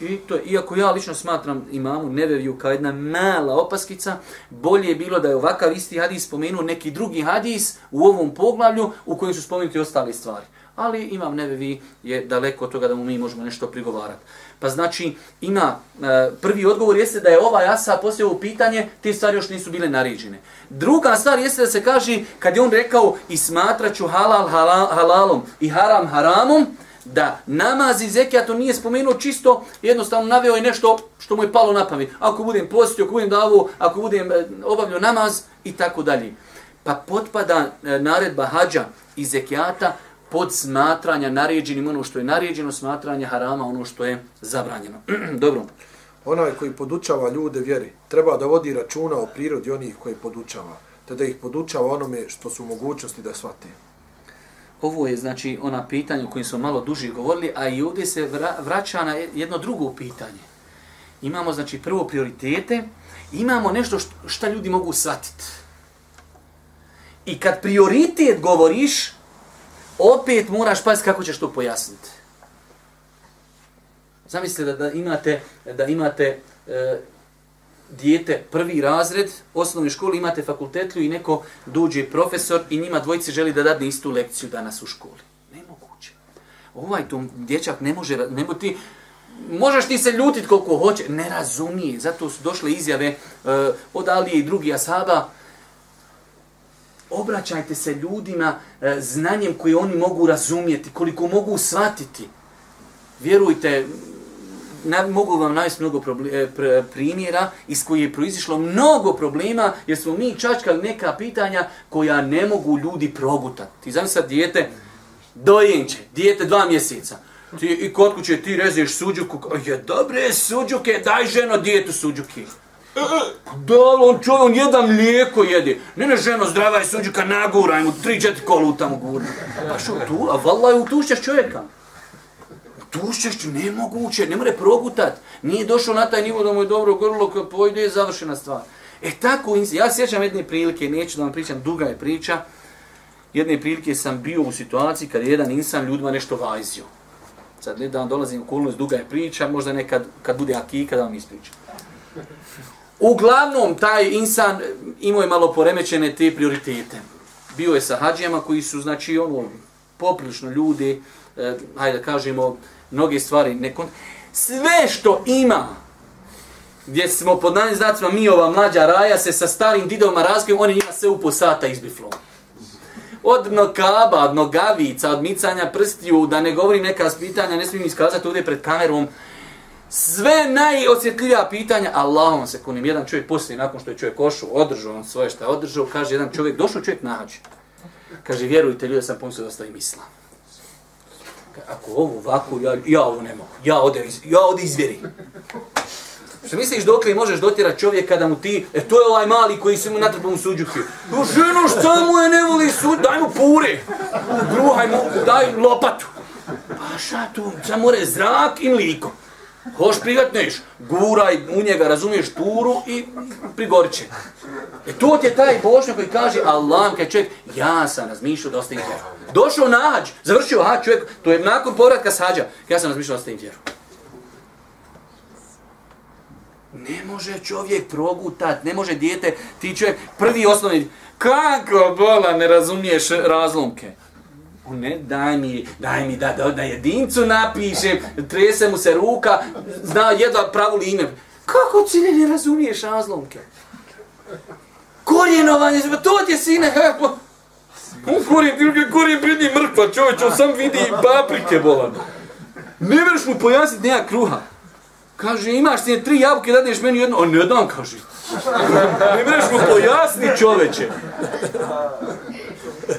Speaker 2: I to iako ja lično smatram imamu Neveviju kao jedna mala opaskica, bolje je bilo da je ovakav isti hadis spomenuo neki drugi hadis u ovom poglavlju u kojem su spomenuti ostale stvari. Ali imam Nevevi je daleko od toga da mu mi možemo nešto prigovarati. Pa znači, ima, e, prvi odgovor jeste da je ova jasa poslije pitanje, te stvari još nisu bile naređene. Druga stvar jeste da se kaže, kad je on rekao i smatraću halal, halal halalom i haram haramom, da namaz i zekijat on nije spomenuo čisto, jednostavno naveo je nešto što mu je palo na pamet. Ako budem postio, ako budem davo, ako budem e, obavljao namaz i tako dalje. Pa potpada e, naredba hađa i zekijata pod smatranja naređenim ono što je naređeno, smatranja harama ono što je zabranjeno. [clears throat] Dobro.
Speaker 4: Onaj koji podučava ljude vjeri, treba da vodi računa o prirodi onih koji podučava, te da ih podučava onome što su mogućnosti da shvate.
Speaker 2: Ovo je znači ona pitanja o kojim smo malo duže govorili, a i ovdje se vraća na jedno drugo pitanje. Imamo znači prvo prioritete, imamo nešto što ljudi mogu shvatiti. I kad prioritet govoriš, opet moraš paziti kako ćeš to pojasniti. Zamislite da, da imate, da imate e, dijete prvi razred osnovne škole, imate fakultetlju i neko dođe profesor i njima dvojice želi da dadne istu lekciju danas u školi. Nemoguće. Ovaj tu dječak ne može, ne može ti, možeš ti se ljutit koliko hoće, ne razumije. Zato su došle izjave uh, od Alije i drugih asaba, obraćajte se ljudima uh, znanjem koje oni mogu razumijeti, koliko mogu shvatiti. Vjerujte, na, mogu vam navesti mnogo e, primjera iz koje je proizišlo mnogo problema jer smo mi čačkali neka pitanja koja ne mogu ljudi progutati. Ti znam sad dijete, dojenče, dijete dva mjeseca. Ti, I kod kuće ti rezeš suđuku, je dobre suđuke, daj ženo dijetu suđuki. E, e, da, on čovjek, on jedan mlijeko jede. Ne, ne, ženo, zdrava je suđuka, naguraj mu, tri, četiri kolu tamo gurno. Pa što tu, a valla je utušćaš čovjeka tušćešću nemoguće, ne more progutat. Nije došao na taj nivo da mu je dobro grlo, kad pojde je završena stvar. E tako, ja sjećam jedne prilike, neću da vam pričam, duga je priča. Jedne prilike sam bio u situaciji kad jedan insan ljudima nešto vajzio. Sad ne da vam dolazim u kulnost, duga je priča, možda nekad kad bude akika da vam ispričam. Uglavnom, taj insan e, imao je malo poremećene te prioritete. Bio je sa hađijama koji su, znači, ono, poprilično ljudi, eh, hajde da kažemo, mnoge stvari ne kont... Sve što ima, gdje smo pod nanim znacima, mi ova mlađa raja se sa starim didovima razgledamo, oni njima sve u posata izbiflo. Od nokaba, od nogavica, od micanja prstiju, da ne govorim neka pitanja, ne smijem iskazati ovdje pred kamerom, sve najosjetljivija pitanja, Allahom se kunim, jedan čovjek poslije, nakon što je čovjek ošao, održao on svoje što je održao, kaže jedan čovjek, došao čovjek nađe. Kaže, vjerujte, ljudi, sam pomislio da ostavim islam ako ovo ovako, ja, ja ovo ne mogu. Ja ode, ja ode izvjeri. Što misliš dok li možeš dotjerati čovjeka da mu ti, e to je ovaj mali koji se mu natrpao u suđuke. No ženo šta mu je ne voli suđu, daj mu pure. Gruhaj mu, daj lopatu. Pa šta tu, sad more zrak i mliko. Hoš privatneš, guraj u njega, razumiješ turu i prigorit će. E to ti je taj bošnjak koji kaže, Allah, kaj čovjek, ja sam razmišljao da ostavim vjeru. Došao na hađ, završio hađ, čovjek, to je nakon povratka s hađa, ja sam razmišljao da ostavim vjeru. Ne može čovjek progutat, ne može dijete, ti čovjek, prvi osnovni, kako bola ne razumiješ razlomke? O ne, daj mi, daj mi da, da, da jedincu napišem, trese mu se ruka, zna jedva pravu ime. Kako ti ne, razumiješ razlomke? Korjenovanje, pa to ti je sine, kako? On korijen, ti korijen pred mrkva, čovječ, on sam vidi paprike bolan. Ne vreš mu pojasniti nema kruha. Kaže, imaš ti tri jabuke, dadneš meni jedno. A ne dam, kaže. Ne vreš mu pojasniti čoveče.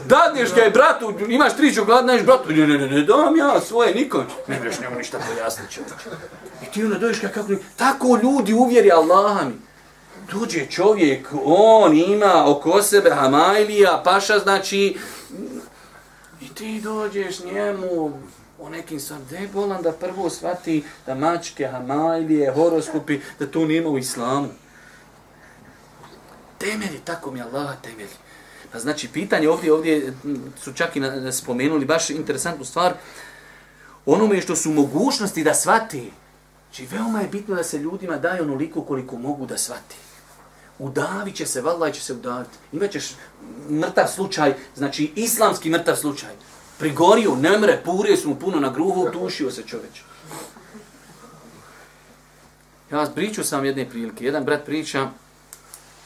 Speaker 2: Dadneš kaj bratu, imaš tri čokolade, daješ bratu. Ne, ne, ne, ne, dam ja svoje, nikom. Ne vreš njemu ništa pojasniti čoveče. I ti onda doješ kako, tako ljudi uvjeri Allaha mi. Dođe čovjek, on ima oko sebe Hamajlija, paša znači, i ti dođeš njemu, o nekim sam debolan da prvo shvati da mačke, Hamajlije, horoskopi, da to nema u islamu. Temelji, tako mi Allah temelji. Pa znači, pitanje ovdje, ovdje su čak i na, spomenuli baš interesantnu stvar, onome što su mogućnosti da svati. Znači, veoma je bitno da se ljudima daje onoliko koliko mogu da svati. Udavit će se, vallaj će se udaviti. Imaćeš mrtav slučaj, znači islamski mrtav slučaj. Prigorio, nemre, purio su mu puno na gruhu, tušio se čoveč. Ja vas priču sam jedne prilike. Jedan brat priča,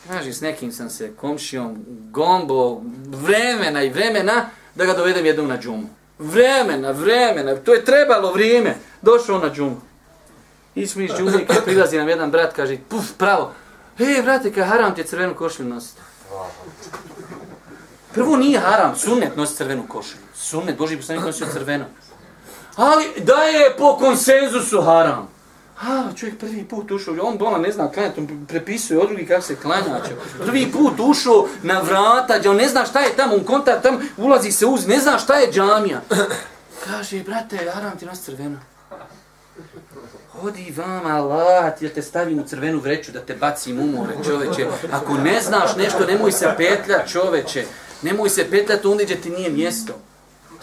Speaker 2: kaže, s nekim sam se komšijom, gombo, vremena i vremena, da ga dovedem jednom na džumu. Vremena, vremena, to je trebalo vrijeme. Došao na džumu. I smo iz džume, kad prilazi nam jedan brat, kaže, puf, pravo, Ej, brate, kaj haram ti je crvenu košlju nositi. Prvo nije haram, sunnet nosi crvenu košlju. Sunnet, Boži poslanik nosio crveno. Ali da je po konsenzusu haram. A, čovjek prvi put ušao, on bola ne zna klanjati, on prepisuje od drugih kako se klanja. Prvi put ušao na vrata, on ne zna šta je tamo, on kontakt tam, ulazi se uz, ne zna šta je džamija. Kaže, brate, haram ti nas crveno. Odi vam, Allah, ja te stavim u crvenu vreću da te bacim u more, čoveče. Ako ne znaš nešto, nemoj se petljati, čoveče. Nemoj se petljati onda gdje ti nije mjesto.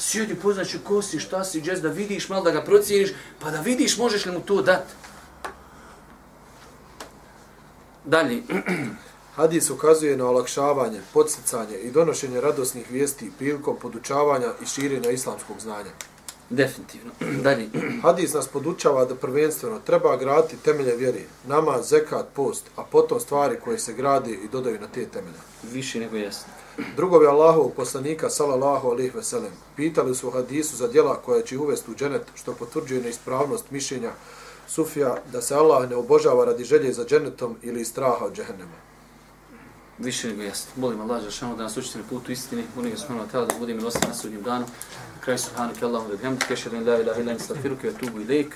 Speaker 2: Sjedi, poznaću ko si, šta si, džez, da vidiš, malo da ga procijeniš, pa da vidiš možeš li mu to dat. Dalje. [clears throat]
Speaker 4: Hadis ukazuje na olakšavanje, podsjecanje i donošenje radosnih vijesti prilikom podučavanja i širenja islamskog znanja.
Speaker 2: Definitivno. [clears throat] Dalje. [clears throat]
Speaker 4: Hadis nas podučava da prvenstveno treba graditi temelje vjeri, nama, zekat, post, a potom stvari koje se gradi i dodaju na te temelje.
Speaker 2: Više nego jasno.
Speaker 4: Drugovi Allahovog poslanika, salallahu alihi veselem, pitali su hadisu za djela koja će uvesti u dženet, što potvrđuje neispravnost mišljenja Sufija da se Allah ne obožava radi želje za dženetom ili straha od džehennema.
Speaker 2: Više nego jasno. Molim Allah za šanu da nas učite na putu istini, molim ga smano tela da budemo milosti na sudnjem danu. Na kraju subhanak Allahu da bihamdike, šedun la ilaha illa anta astaghfiruka wa atubu ilaik.